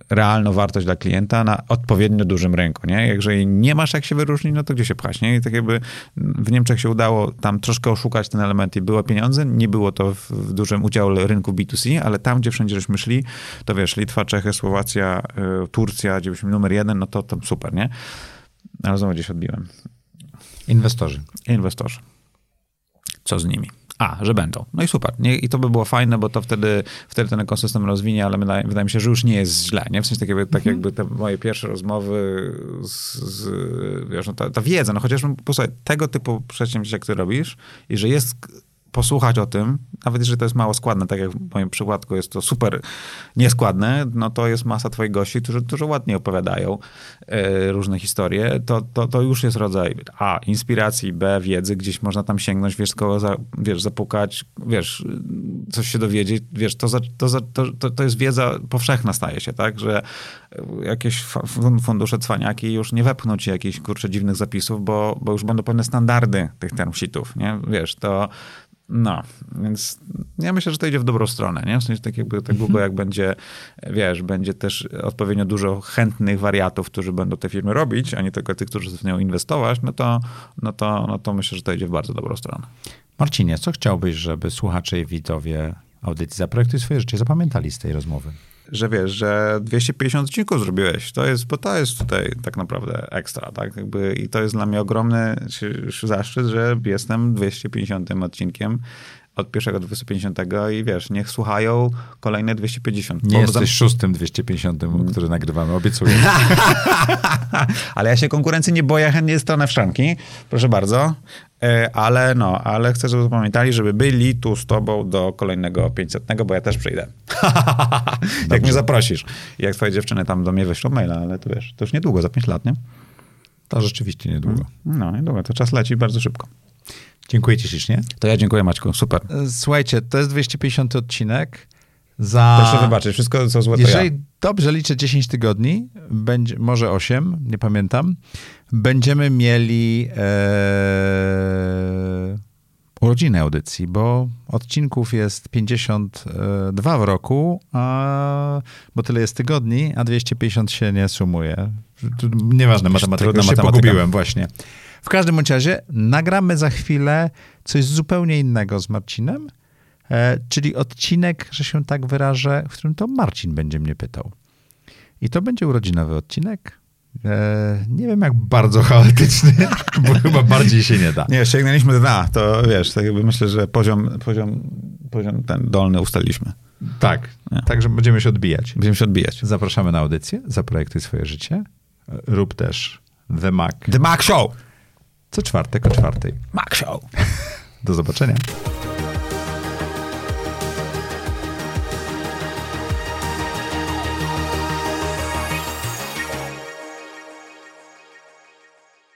realną wartość dla klienta na odpowiednio dużym rynku, nie? Jeżeli nie masz jak się wyróżnić, no to gdzie się pchać, nie? I tak jakby w Niemczech się udało tam troszkę oszukać ten element i było pieniądze, nie było to w dużym udziale rynku B2C, ale tam, gdzie wszędzie żeśmy szli, to wiesz, Litwa, Czechy, Słowacja, y, Turcja, gdzie byliśmy numer jeden, no to tam super, nie? Ale znowu gdzieś odbiłem. Inwestorzy. Inwestorzy. Co z nimi? A, że będą. No i super. Nie, I to by było fajne, bo to wtedy, wtedy ten ekosystem rozwinie, ale wydaje, wydaje mi się, że już nie jest źle. Nie? W sensie tak jakby, tak mhm. jakby te moje pierwsze rozmowy z, z wiesz, no ta, ta, wiedza, no chociażby posłuchaj, tego typu przedsięwzięcia, które robisz i że jest posłuchać o tym, nawet jeżeli to jest mało składne, tak jak w moim przypadku jest to super nieskładne, no to jest masa twoich gości, którzy dużo ładnie opowiadają e, różne historie, to, to, to już jest rodzaj A, inspiracji, B, wiedzy, gdzieś można tam sięgnąć, wiesz, kogo za, wiesz, zapukać, wiesz, coś się dowiedzieć, wiesz, to, za, to, za, to, to jest wiedza powszechna staje się, tak, że jakieś fundusze cwaniaki już nie wepchną ci jakichś, kurczę, dziwnych zapisów, bo, bo już będą pewne standardy tych term sheetów, nie, wiesz, to no, więc ja myślę, że to idzie w dobrą stronę, nie? W sensie tak jakby tak mhm. jak będzie, wiesz, będzie też odpowiednio dużo chętnych wariatów, którzy będą te firmy robić, a nie tylko tych, którzy w nią inwestować, no to, no to, no to myślę, że to idzie w bardzo dobrą stronę. Marcinie, co chciałbyś, żeby słuchacze i widzowie audycji Zaprojektuj swoje życie zapamiętali z tej rozmowy? Że wiesz, że 250 odcinków zrobiłeś. To jest, bo to jest tutaj tak naprawdę ekstra, tak? Jakby, I to jest dla mnie ogromny zaszczyt, że jestem 250 odcinkiem od pierwszego do 250 i wiesz, niech słuchają kolejne 250. Nie jesteś tam... szóstym 250, który nagrywamy, obiecuję. Ale ja się konkurencji nie boję, chętnie stronę w szranki. Proszę bardzo. E, ale no, ale chcę, żeby pamiętali, żeby byli tu z tobą do kolejnego 500, bo ja też przyjdę. jak mnie zaprosisz. Jak twoje dziewczyny tam do mnie wyślą maila, ale to wiesz, to już niedługo, za 5 lat, nie? To rzeczywiście niedługo. No, niedługo. To czas leci bardzo szybko. Dziękuję ci ślicznie. To ja dziękuję Maćku, super. E, słuchajcie, to jest 250 odcinek. Za... Proszę wybaczyć, wszystko co złe Jeżeli ja. dobrze liczę 10 tygodni, będzie, może 8, nie pamiętam, będziemy mieli e, urodziny audycji, bo odcinków jest 52 w roku, a, bo tyle jest tygodni, a 250 się nie sumuje. Nieważne, matematyka, się matematyka. pogubiłem właśnie. W każdym bądź razie nagramy za chwilę coś zupełnie innego z Marcinem, e, czyli odcinek, że się tak wyrażę, w którym to Marcin będzie mnie pytał. I to będzie urodzinowy odcinek. E, nie wiem, jak bardzo chaotyczny, bo chyba bardziej się nie da. Nie, sięgnęliśmy dna, to wiesz, tak jakby myślę, że poziom, poziom, poziom ten dolny ustaliliśmy. Tak, nie. także będziemy się odbijać. Będziemy się odbijać. Zapraszamy na audycję, zaprojektuj swoje życie Rób też The Mac. The Mac Show! Co czwartek o czwartej. Mac Show! Do zobaczenia.